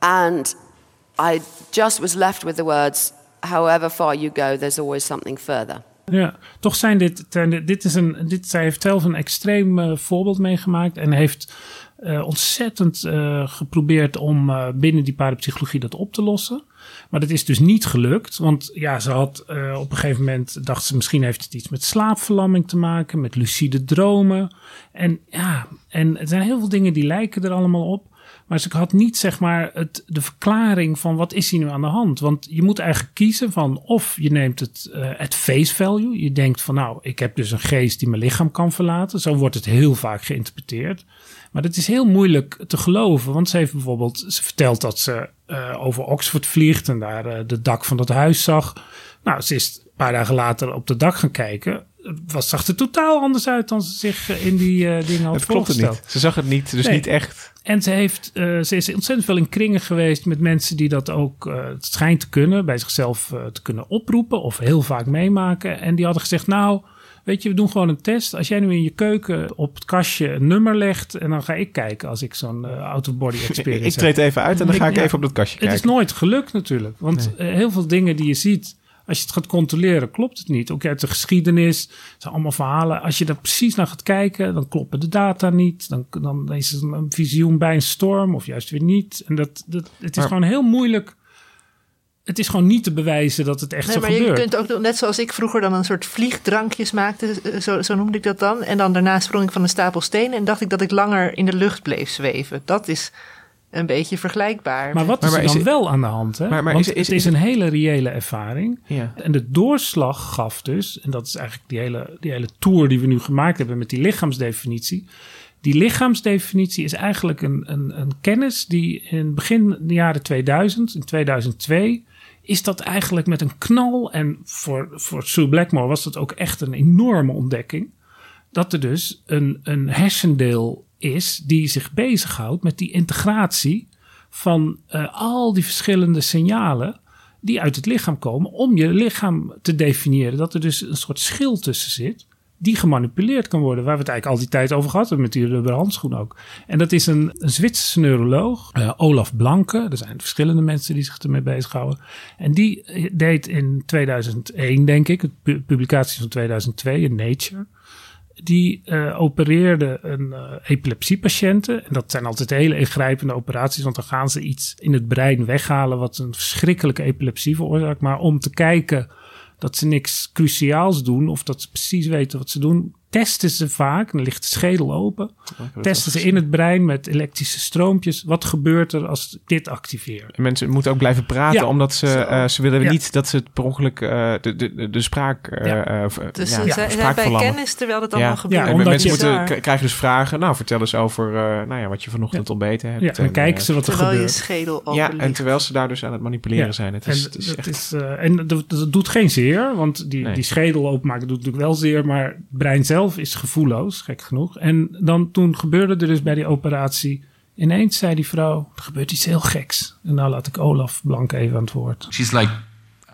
And I just was left with the words, however far you go, there's always something further. Ja, toch zijn dit, dit, is een, dit, zij heeft zelf een extreem eh, voorbeeld meegemaakt en heeft eh, ontzettend eh, geprobeerd om eh, binnen die parapsychologie dat op te lossen. Maar dat is dus niet gelukt, want ja, ze had op een gegeven moment, dacht ze misschien heeft het iets met slaapverlamming te maken, met lucide dromen. En ja, en er zijn heel veel dingen die lijken er allemaal op. Maar ze had niet zeg maar het, de verklaring van wat is hier nu aan de hand. Want je moet eigenlijk kiezen van of je neemt het eh at face value. Je denkt van nou, ik heb dus een geest die mijn lichaam kan verlaten. Zo wordt het heel vaak geïnterpreteerd. Maar dat is heel moeilijk te geloven. Want ze heeft bijvoorbeeld, ze vertelt dat ze eh, over Oxford vliegt en daar eh, de dak van dat huis zag. Nou, ze is een paar dagen later op de dak gaan kijken. Was, zag er totaal anders uit dan ze zich eh, in die dingen had Het klopt voorgesteld. niet. Ze zag het niet, dus Nee. niet echt. En ze, heeft, ze is ontzettend veel in kringen geweest met mensen die dat ook het schijnt te kunnen, bij zichzelf te kunnen oproepen of heel vaak meemaken. En die hadden gezegd, nou, weet je, we doen gewoon een test. Als jij nu in je keuken op het kastje een nummer legt en dan ga ik kijken als ik zo'n eh out-of-body experience ik treed even uit en dan Ik- ga ik ja. even op dat kastje Het is kijken. nooit gelukt natuurlijk. Want eh, heel veel dingen die je ziet, als je het gaat controleren, klopt het niet. Ook uit de geschiedenis, het zijn allemaal verhalen. Als je daar precies naar gaat kijken, dan kloppen de data niet. Dan, dan is het een visioen bij een storm of juist weer niet. En dat, dat, het is Maar- gewoon heel moeilijk. Het is gewoon niet te bewijzen dat het echt Nee, zo maar je gebeurt. kunt ook, net zoals ik vroeger dan een soort vliegdrankjes maakte, eh, zo, zo noemde ik dat dan. En dan daarna sprong ik van een stapel stenen en dacht ik dat ik langer in de lucht bleef zweven. Dat is een beetje vergelijkbaar. Maar wat is Maar- maar er dan wel aan de hand? Hè? Maar- maar Want is- is- het is een hele reële ervaring. Ja. En de doorslag gaf dus, en dat is eigenlijk die hele, die hele tour die we nu gemaakt hebben met die lichaamsdefinitie. Die lichaamsdefinitie is eigenlijk een, een, een kennis die in begin de jaren 2000, in 2002, is dat eigenlijk met een knal. En voor, voor Sue Blackmore was dat ook echt een enorme ontdekking. Dat er dus een, een hersendeel is die zich bezighoudt met die integratie van eh, al die verschillende signalen die uit het lichaam komen om je lichaam te definiëren. Dat er dus een soort schil tussen zit die gemanipuleerd kan worden. Waar we het eigenlijk al die tijd over gehad hebben met die rubberen handschoen ook. En dat is een, een Zwitserse neuroloog, eh, Olaf Blanke. Er zijn verschillende mensen die zich ermee bezighouden. En die eh, deed in 2001, denk ik, pu- publicatie van 2002 in Nature die eh, opereerde een eh, epilepsiepatiënten. En dat zijn altijd hele ingrijpende operaties, want dan gaan ze iets in het brein weghalen wat een verschrikkelijke epilepsie veroorzaakt. Maar om te kijken dat ze niks cruciaals doen of dat ze precies weten wat ze doen, testen ze vaak, dan ligt de schedel open, testen ze in het brein met elektrische stroompjes. Wat gebeurt er als dit activeert? En mensen moeten ook blijven praten, Ja. omdat ze, eh, ze willen Ja. niet dat ze het per ongeluk eh, de, de, de, de spraak... eh, Ja. dus ja, ze zijn bij verlammen. kennis terwijl dat Ja. allemaal gebeurt. Ja, En mensen moeten, krijgen dus vragen. Nou, vertel eens over eh, nou ja, wat je vanochtend ontbeten hebt. Ja, en kijken ze wat er terwijl je gebeurt. schedel Ja, open en terwijl ze daar dus aan het manipuleren Ja. zijn. Het En, is, het is dat echt... is, eh, en dat, dat doet geen zeer, want die, Nee. die schedel openmaken doet natuurlijk wel zeer, maar het brein zelf is gevoelloos, gek genoeg. En dan toen gebeurde er dus bij die operatie, ineens zei die vrouw, er gebeurt iets heel geks. En nou laat ik Olaf Blank even aan het woord. She's like,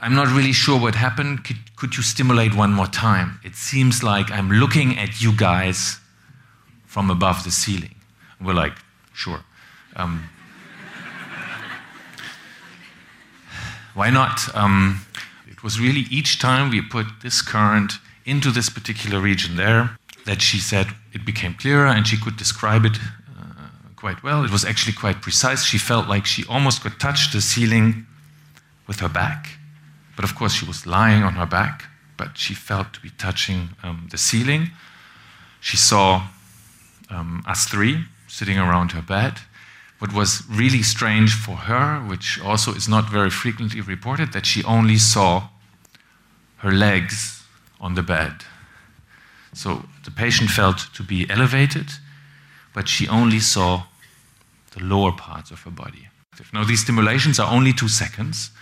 I'm not really sure what happened. Could, could you stimulate one more time? It seems like I'm looking at you guys from above the ceiling. We're like, sure. Um, why not? Um, it was really each time we put this current into this particular region there that she said it became clearer and she could describe it uh, quite well. It was actually quite precise. She felt like she almost could touch the ceiling with her back. But of course, she was lying on her back, but she felt to be touching um, the ceiling. She saw um, us three sitting around her bed. What was really strange for her, which also is not very frequently reported, that she only saw her legs on the bed. So the patient felt to be elevated, but she only saw the lower parts of her body. Now, these stimulations are only two seconds,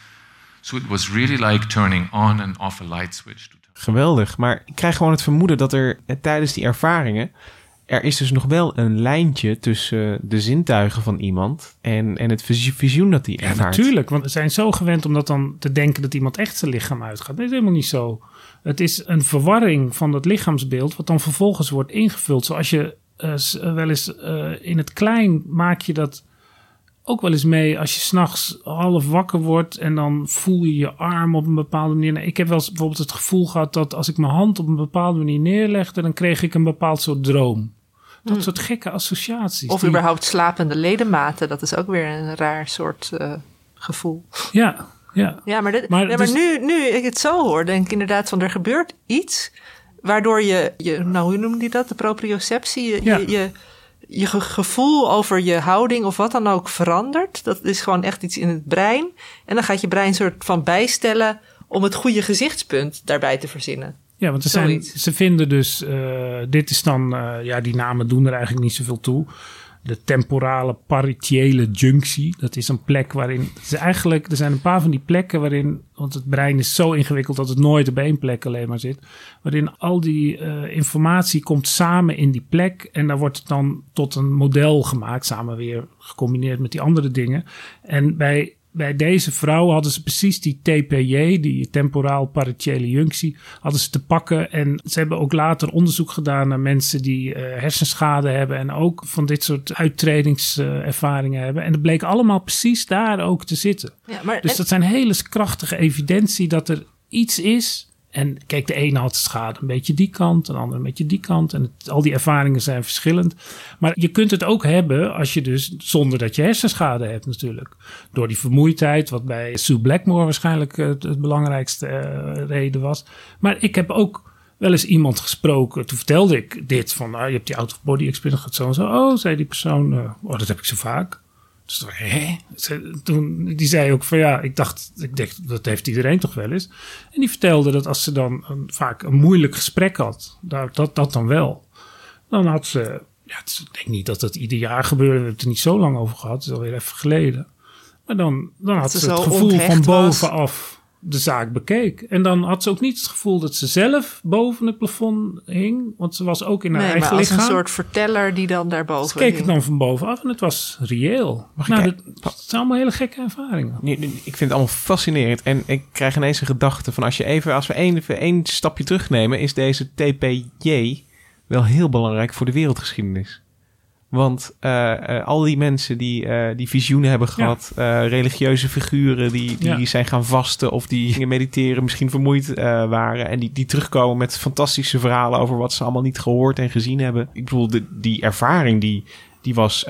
so it was really like turning on and off a light switch. Geweldig, maar ik krijg gewoon het vermoeden dat er eh, tijdens die ervaringen er is dus nog wel een lijntje tussen de zintuigen van iemand en, en het vis- visioen dat hij Ja, ervaart. natuurlijk. Want we zijn zo gewend om dat dan te denken dat iemand echt zijn lichaam uitgaat. Dat is helemaal niet zo. Het is een verwarring van dat lichaamsbeeld, wat dan vervolgens wordt ingevuld. Zoals je eh, eh, wel eens eh, in het klein maak je dat ook wel eens mee als je s'nachts half wakker wordt en dan voel je je arm op een bepaalde manier. Nou, Ik heb wel eens bijvoorbeeld het gevoel gehad dat als ik mijn hand op een bepaalde manier neerlegde, dan kreeg ik een bepaald soort droom. Dat soort gekke associaties. Of die- überhaupt slapende ledematen. Dat is ook weer een raar soort gevoel. Ja, ja. Ja, maar, dit, Maar dus- nu, nu ik het zo hoor, denk ik inderdaad van er gebeurt iets waardoor je, je nou hoe noemde die dat, de proprioceptie, je, Ja. je, je, je ge- gevoel over je houding of wat dan ook verandert. Dat is gewoon echt iets in het brein. En dan gaat je brein soort van bijstellen om het goede gezichtspunt daarbij te verzinnen. Ja, want er zijn, ze vinden dus, eh, dit is dan, eh, ja, die namen doen er eigenlijk niet zoveel toe. De temporale paritiële junctie. Dat is een plek waarin, eigenlijk, er zijn een paar van die plekken waarin, want het brein is zo ingewikkeld dat het nooit op één plek alleen maar zit. Waarin al die eh, informatie komt samen in die plek en daar wordt het dan tot een model gemaakt, samen weer gecombineerd met die andere dingen. En bij bij deze vrouw hadden ze precies die TPJ, die temporaal partiële junctie, hadden ze te pakken. En ze hebben ook later onderzoek gedaan naar mensen die eh, hersenschade hebben en ook van dit soort uittredingservaringen hebben. En het bleek allemaal precies daar ook te zitten. Ja, maar, Dus en- dat zijn hele krachtige evidentie dat er iets is. En kijk, de ene had schade een beetje die kant, de andere een beetje die kant. En het- al die ervaringen zijn verschillend. Maar je kunt het ook hebben als je dus, zonder dat je hersenschade hebt natuurlijk. Door die vermoeidheid, wat bij Sue Blackmore waarschijnlijk eh, het, belangrijkste eh, reden was. Maar ik heb ook wel eens iemand gesproken. Toen vertelde ik dit van, nou, je hebt die out-of-body experience gehad zo en zo. Oh, zei die persoon, eh, oh, dat heb ik zo vaak. Dus toen, hè? Ze- Toen, die zei ook van ja, ik dacht, ik dacht, dat heeft iedereen toch wel eens. En die vertelde dat als ze dan een, vaak een moeilijk gesprek had, dat, dat, dat dan wel. Dan had ze, ja, het ik denk niet dat dat ieder jaar gebeurde, we hebben het er niet zo lang over gehad, het is alweer even geleden. Maar dan, dan had ze ze het gevoel van bovenaf de zaak bekeek. En dan had ze ook niet het gevoel dat ze zelf boven het plafond hing, want ze was ook in haar nee, maar eigen als lichaam. een soort verteller die dan Ze daarboven keek het dan van bovenaf en het was reëel. Mag nou, ik- dat, dat zijn allemaal hele gekke ervaringen. Nu- nu- Ik vind het allemaal fascinerend. En ik krijg ineens een gedachte van als je even, als we één, even één stapje terugnemen, is deze TPJ wel heel belangrijk voor de wereldgeschiedenis. Want eh, eh, al die mensen die, eh, die visioenen hebben gehad, eh, religieuze figuren die, die Ja. zijn gaan vasten of die gingen mediteren, misschien vermoeid waren. En die, die terugkomen met fantastische verhalen over wat ze allemaal niet gehoord en gezien hebben. Ik bedoel, de, die ervaring die, die was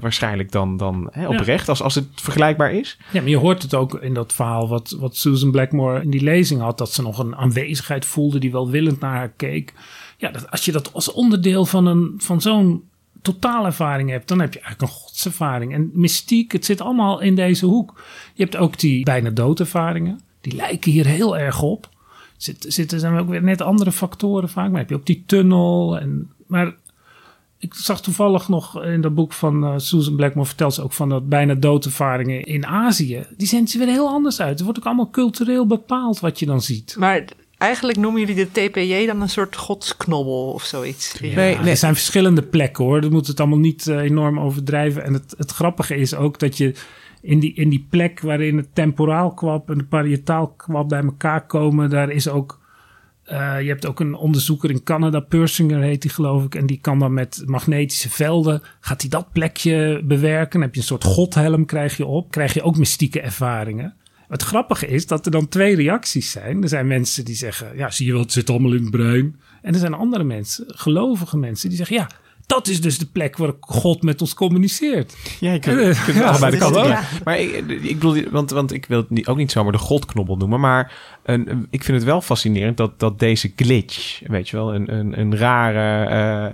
waarschijnlijk dan, dan hè, oprecht, als, als het vergelijkbaar is. Ja, maar je hoort het ook in dat verhaal wat, wat Susan Blackmore in die lezing had. Dat ze nog een aanwezigheid voelde die welwillend naar haar keek. Ja, dat, als je dat als onderdeel van, een, van zo'n totaalervaring hebt, dan heb je eigenlijk een godservaring. En mystiek, het zit allemaal in deze hoek. Je hebt ook die bijna doodervaringen. Die lijken hier heel erg op. Zit, zitten zijn ook weer net andere factoren vaak. Maar heb je ook die tunnel. En, maar ik zag toevallig nog in dat boek van eh, Susan Blackmore vertelt ze ook van dat bijna doodervaringen in Azië. Die zien er weer heel anders uit. Het wordt ook allemaal cultureel bepaald wat je dan ziet. Maar eigenlijk noemen jullie de TPJ dan een soort godsknobbel of zoiets. Nee, Ja, nee. Er zijn verschillende plekken hoor. Dat moet het allemaal niet eh, enorm overdrijven. En het, het grappige is ook dat je in die, in die plek waarin het temporaal kwab en de parietaal kwab bij elkaar komen, daar is ook. eh, je hebt ook een onderzoeker in Canada, Persinger heet die geloof ik. En die kan dan met magnetische velden, gaat hij dat plekje bewerken. Dan heb je een soort godhelm krijg je op. Krijg je ook mystieke ervaringen. Het grappige is dat er dan twee reacties zijn. Er zijn mensen die zeggen, ja, zie je wel, het zit allemaal in het brein. En er zijn andere mensen, gelovige mensen, die zeggen, ja, dat is dus de plek waar God met ons communiceert. Ja, je kunt, Eh, kunt ja, allebei de kant ja. Maar ik, ik bedoel, want, want ik wil het niet, ook niet zomaar de godknobbel noemen. Maar een, ik vind het wel fascinerend dat, dat deze glitch, weet je wel, een, een, een rare,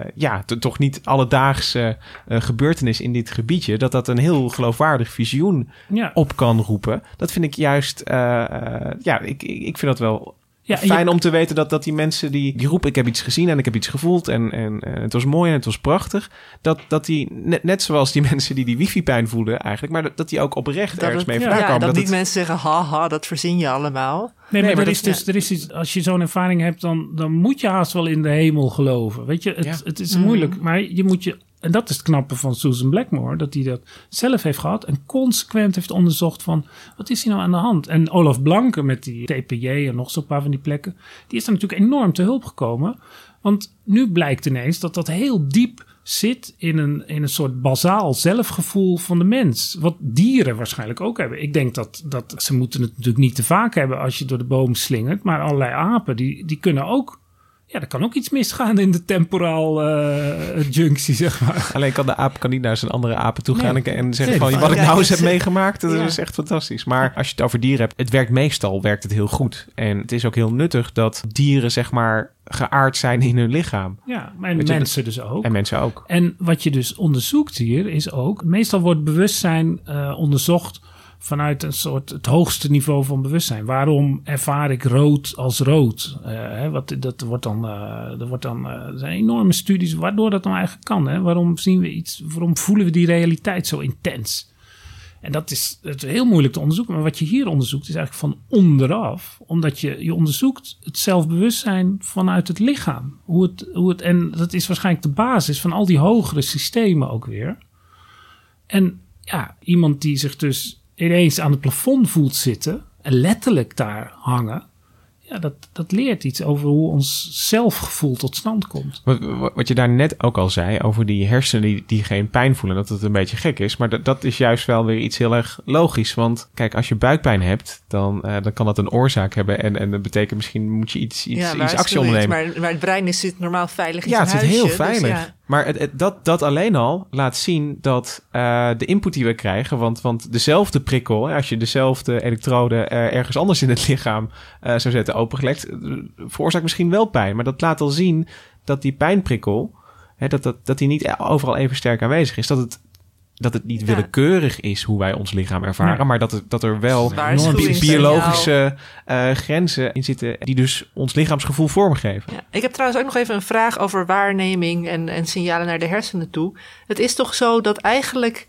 eh, ja, t- toch niet alledaagse eh, gebeurtenis in dit gebiedje, dat dat een heel geloofwaardig visioen Ja, op kan roepen. Dat vind ik juist, eh, eh, ja, ik, ik, ik vind dat wel ja je- fijn om te weten dat, dat die mensen die, die roepen... ik heb iets gezien en ik heb iets gevoeld en, en, en het was mooi en het was prachtig... dat, dat die, net, net zoals die mensen die die wifi-pijn voelden eigenlijk... maar dat, dat die ook oprecht Dat ergens het- mee ja, vandaan komen. dat, niet het- mensen zeggen, haha, dat verzin je allemaal. Nee, maar, maar er, dat- is dus, er is iets, als je zo'n ervaring hebt, dan, dan moet je haast wel in de hemel geloven. Weet je, het, Ja. het is moeilijk, maar je moet je. En dat is het knappe van Susan Blackmore, dat hij dat zelf heeft gehad en consequent heeft onderzocht van wat is hier nou aan de hand. En Olaf Blanke met die TPJ en nog zo'n paar van die plekken, die is er natuurlijk enorm te hulp gekomen. Want nu blijkt ineens dat dat heel diep zit in een, in een soort bazaal zelfgevoel van de mens. Wat dieren waarschijnlijk ook hebben. Ik denk dat, dat ze moeten het natuurlijk niet te vaak hebben als je door de boom slingert. Maar allerlei apen, die, die kunnen ook... Ja, er kan ook iets misgaan in de temporaal eh, junctie, zeg maar. Alleen kan de aap kan niet naar zijn andere apen toe gaan... Nee. en, en zeggen Nee, van, wat ik nou eens heb meegemaakt... dat Ja. is echt fantastisch. Maar als je het over dieren hebt... het werkt meestal werkt het heel goed. En het is ook heel nuttig dat dieren zeg maar geaard zijn in hun lichaam. Ja, en Weet je, mensen dus ook. En mensen ook. En wat je dus onderzoekt hier is ook, meestal wordt bewustzijn eh, onderzocht vanuit een soort het hoogste niveau van bewustzijn. Waarom ervaar ik rood als rood? Eh, hè, wat, dat wordt dan, eh, er, wordt dan eh, er zijn enorme studies waardoor dat nou eigenlijk kan. Hè? Waarom zien we iets, waarom voelen we die realiteit zo intens? En dat is, het heel moeilijk te onderzoeken. Maar wat je hier onderzoekt is eigenlijk van onderaf. Omdat je, je onderzoekt het zelfbewustzijn vanuit het lichaam. Hoe het, hoe het, en dat is waarschijnlijk de basis van al die hogere systemen ook weer. En ja, iemand die zich dus ineens aan het plafond voelt zitten. En letterlijk daar hangen. Ja, dat, dat leert iets over hoe ons zelfgevoel tot stand komt. Wat, wat- je daar net ook al zei over die hersenen die, die geen pijn voelen, dat het een beetje gek is. Maar dat, dat is juist wel weer iets heel erg logisch. Want kijk, als je buikpijn hebt, dan, eh, dan kan dat een oorzaak hebben. En, en dat betekent misschien moet je iets, iets, actie ondernemen. Maar, maar het brein is, zit normaal veilig in Ja, het zit heel dus veilig. ja. Maar het, dat, dat alleen al laat zien dat eh, de input die we krijgen, want, want dezelfde prikkel, als je dezelfde elektrode ergens anders in het lichaam eh, zou zetten, opengelegd, eh, veroorzaakt misschien wel pijn. Maar dat laat al zien dat die pijnprikkel, hè, dat, dat, dat die niet overal even sterk aanwezig is. Dat het, dat het niet Ja. willekeurig is hoe wij ons lichaam ervaren, Ja. maar dat, het, dat er wel bi- biologische eh, grenzen in zitten die dus ons lichaamsgevoel vormgeven. Ja. Ik heb trouwens ook nog even een vraag over waarneming en, en signalen naar de hersenen toe. Het is toch zo dat eigenlijk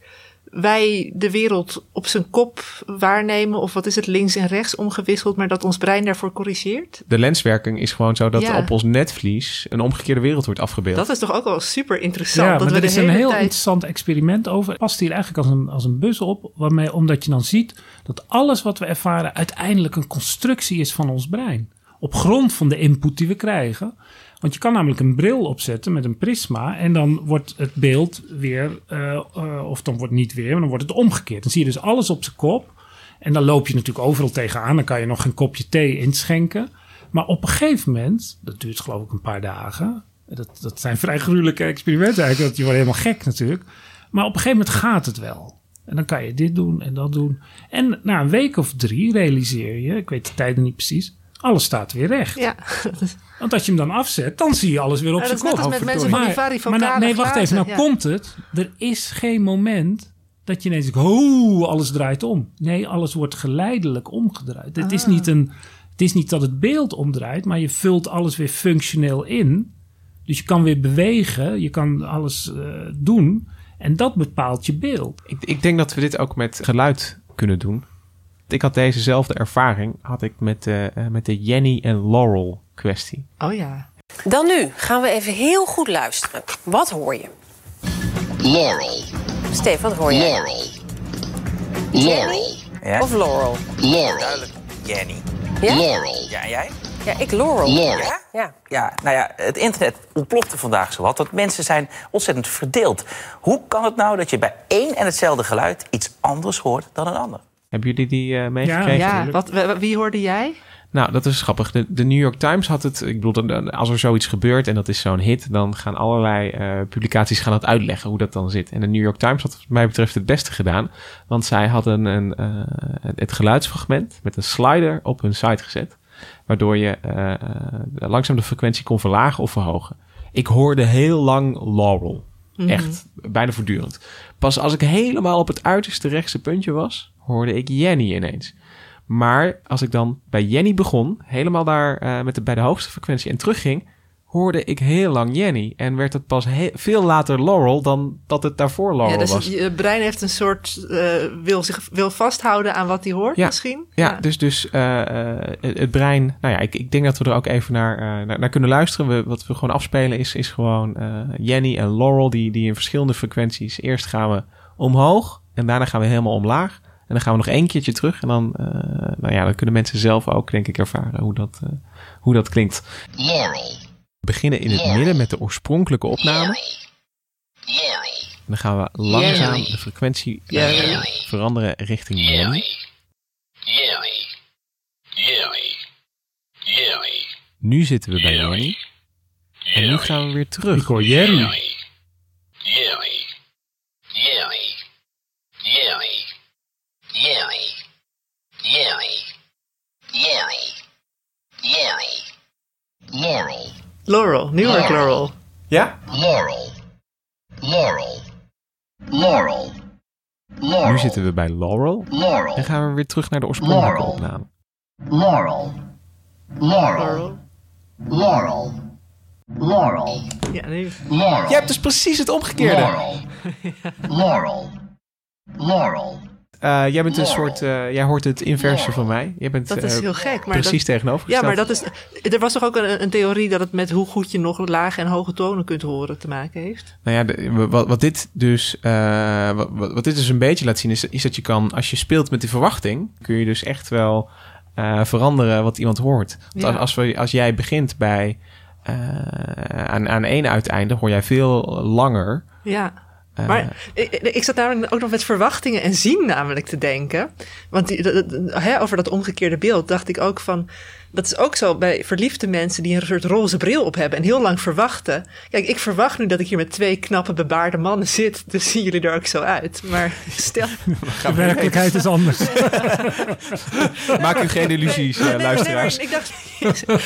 wij de wereld op zijn kop waarnemen, of wat is het, links en rechts omgewisseld, maar dat ons brein daarvoor corrigeert? De lenswerking is gewoon zo dat Ja. op ons netvlies een omgekeerde wereld wordt afgebeeld. Dat is toch ook wel super interessant. Ja, dat maar we er is een heel tijd... interessant experiment over. Het past hier eigenlijk als een, als een bus op. Waarmee, omdat je dan ziet dat alles wat we ervaren uiteindelijk een constructie is van ons brein. Op grond van de input die we krijgen. Want je kan namelijk een bril opzetten met een prisma. En dan wordt het beeld weer, eh, eh, of dan wordt niet weer, maar dan wordt het omgekeerd. Dan zie je dus alles op zijn kop. En dan loop je natuurlijk overal tegenaan. Dan kan je nog een kopje thee inschenken. Maar op een gegeven moment, dat duurt geloof ik een paar dagen. Dat, dat zijn vrij gruwelijke experimenten eigenlijk. Dat je wordt helemaal gek natuurlijk. Maar op een gegeven moment gaat het wel. En dan kan je dit doen en dat doen. En na een week of drie realiseer je, ik weet de tijden niet precies, alles staat weer recht. Ja, Want als je hem dan afzet, dan zie je alles weer op Ja, zijn dat is net kop. als met mensen van die maar, nou, nee, wacht even. Nou ja. komt het. Er is geen moment dat je ineens denkt, oh, alles draait om. Nee, alles wordt geleidelijk omgedraaid. Het, Ah. is niet een, het is niet dat het beeld omdraait, maar je vult alles weer functioneel in. Dus je kan weer bewegen, je kan alles eh, doen. En dat bepaalt je beeld. Ik, ik denk dat we dit ook met geluid kunnen doen. Ik had dezezelfde ervaring had ik met, de eh, met de Jenny en Laurel kwestie. oh ja. Dan nu gaan we even heel goed luisteren. Wat hoor je? Laurel. Stefan, wat hoor je? Laurel. Laurel. Ja? Of Laurel? Laurel. Duidelijk, Jenny. Ja? Laurel. Ja, en jij? Ja, ik Laurel. Laurel. Ja? Ja. Ja, nou ja, het internet ontplofte vandaag zowat. Want mensen zijn ontzettend verdeeld. Hoe kan het nou dat je bij één en hetzelfde geluid iets anders hoort dan een ander? Hebben jullie die eh, meegekregen? Ja, wat, w- wie hoorde jij? Nou, dat is grappig. De, de New York Times had het. Ik bedoel, als er zoiets gebeurt en dat is zo'n hit, dan gaan allerlei eh, publicaties gaan dat uitleggen hoe dat dan zit. En de New York Times had, wat mij betreft, het beste gedaan. Want zij hadden een, eh, het geluidsfragment met een slider op hun site gezet. Waardoor je eh, langzaam de frequentie kon verlagen of verhogen. Ik hoorde heel lang Laurel. Mhm. Echt, bijna voortdurend. Pas als ik helemaal op het uiterste rechtse puntje was, hoorde ik Jenny ineens. Maar als ik dan bij Jenny begon, helemaal daar eh, met de, bij de hoogste frequentie en terugging, hoorde ik heel lang Jenny. En werd het pas veel later Laurel dan dat het daarvoor Laurel Ja, dus was. het- je brein heeft een soort, eh, wil zich wil vasthouden aan wat hij hoort Ja. misschien. Ja, dus, dus eh, het brein. Nou ja, ik, ik denk dat we er ook even naar, naar, naar kunnen luisteren. We, wat we gewoon afspelen is, is gewoon Jenny en Laurel, die, die in verschillende frequenties. Eerst gaan we omhoog en daarna gaan we helemaal omlaag. En dan gaan we nog één keertje terug. En dan, eh, nou ja, dan kunnen mensen zelf ook, denk ik, ervaren hoe dat, eh, hoe dat klinkt. Laurel. We beginnen in het midden met de oorspronkelijke opname. En dan gaan we langzaam de frequentie eh, veranderen richting. Jerry. Jerry. Jerry. Nu zitten we bij Jenny. En nu gaan we weer terug. Ik hoor Jerry. Jerry. Jerry. Jerry. Jerry. Jerry. Jerry. Jerry. Laurel. Laurel, New York Laurel. Ja? Laurel. Laurel. Laurel. Laurel. Nu zitten we bij Laurel. Laurel. En gaan we weer terug naar de oorspronkelijke Laurel. opname. Laurel. Laurel. Laurel. Laurel. Ja, nu. Laurel. Je hebt dus precies het omgekeerde. Laurel. Laurel. Laurel. Eh, jij bent een soort, eh, jij hoort het inverse van mij. Jij bent Dat is eh, heel gek. Maar precies tegenovergesteld. Ja, maar dat is. Er was toch ook een, een theorie dat het met hoe goed je nog lage en hoge tonen kunt horen te maken heeft. Nou ja, de- wat, wat dit dus, wat, dit dus een beetje laat zien is, is dat je kan, als je speelt met die verwachting, kun je dus echt wel veranderen wat iemand hoort. Want Ja. als, als, we, als jij begint bij aan, aan één uiteinde, hoor jij veel langer. Ja. Eh, Maar ik, zat namelijk ook nog met verwachtingen en zien namelijk te denken. Want hè, over dat omgekeerde beeld dacht ik ook van... Dat is ook zo bij verliefde mensen die een soort roze bril op hebben... en heel lang verwachten. Kijk, ik verwacht nu dat ik hier met twee knappe bebaarde mannen zit. Dus zien jullie er ook zo uit. Maar stel... De werkelijkheid is anders. Maak u geen illusies, eh, Nee, nee, luisteraars. nee, ik dacht,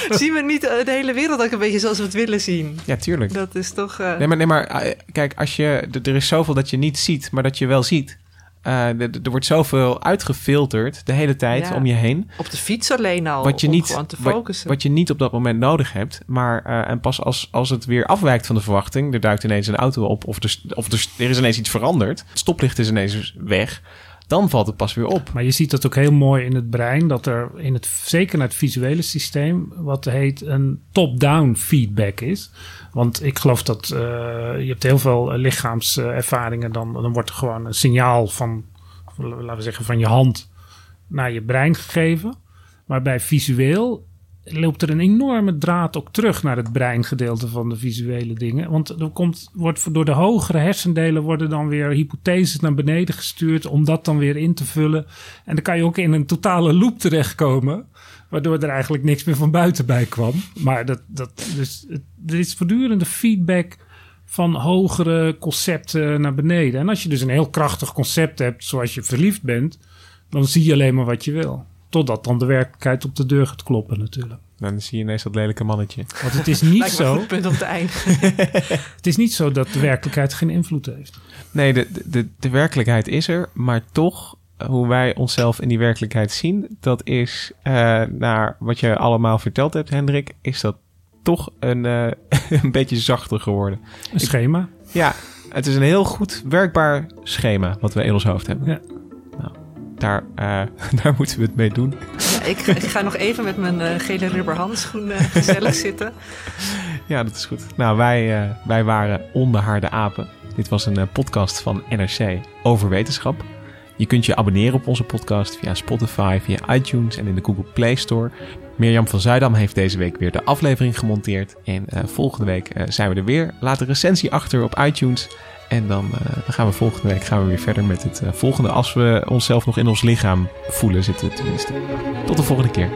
zien we niet de hele wereld ook een beetje zoals we het willen zien? Ja, tuurlijk. Dat is toch... eh, Nee, maar, nee, maar eh, kijk, als je, er is zoveel dat je niet ziet, maar dat je wel ziet. Eh, er wordt zoveel uitgefilterd de hele tijd Ja. om je heen. Op de fiets alleen al, Wat je, om niet, gewoon te wat, focussen. wat je niet op dat moment nodig hebt. Maar eh, en pas als, als het weer afwijkt van de verwachting, er duikt ineens een auto op of, er, of er, er is ineens iets veranderd. Het stoplicht is ineens weg. Dan valt het pas weer op. Maar je ziet dat ook heel mooi in het brein, dat er in het, zeker naar het visuele systeem, wat heet een top-down feedback is. Want ik geloof dat eh, je hebt heel veel eh, lichaamservaringen, dan, dan wordt er gewoon een signaal van, laten we zeggen, van je hand naar je brein gegeven. Maar bij visueel loopt er een enorme draad ook terug naar het breingedeelte van de visuele dingen. Want er komt, wordt door de hogere hersendelen worden dan weer hypotheses naar beneden gestuurd om dat dan weer in te vullen. En dan kan je ook in een totale loop terechtkomen. Waardoor er eigenlijk niks meer van buiten bij kwam. Maar dat, dat, dus, er is voortdurende feedback van hogere concepten naar beneden. En als je dus een heel krachtig concept hebt, zoals je verliefd bent, dan zie je alleen maar wat je wil. Totdat dan de werkelijkheid op de deur gaat kloppen natuurlijk. Dan zie je ineens dat lelijke mannetje. Want het is niet een zo. goed punt om te eindigen. Het is niet zo dat de werkelijkheid geen invloed heeft. Nee, de, de, de werkelijkheid is er, maar toch, eh, hoe wij onszelf in die werkelijkheid zien, dat is, eh, naar wat je allemaal verteld hebt, Hendrik, is dat toch een, eh, een beetje zachter geworden. Een schema. Ja, het is een heel goed werkbaar schema wat we in ons hoofd hebben. Ja. Daar, eh, daar moeten we het mee doen. Ja, ik, ik ga nog even met mijn eh, gele rubber handschoen eh, gezellig zitten. Ja, dat is goed. Nou, wij, wij waren Onbehaarde Apen. Dit was een podcast van NRC over wetenschap. Je kunt je abonneren op onze podcast via Spotify, via iTunes en in de Google Play Store. Mirjam van Zuidam heeft deze week weer de aflevering gemonteerd. En volgende week zijn we er weer. Laat een recensie achter op iTunes. En dan, eh, dan gaan we volgende week gaan we weer verder met het eh, volgende. Als we onszelf nog in ons lichaam voelen zitten tenminste. Tot de volgende keer.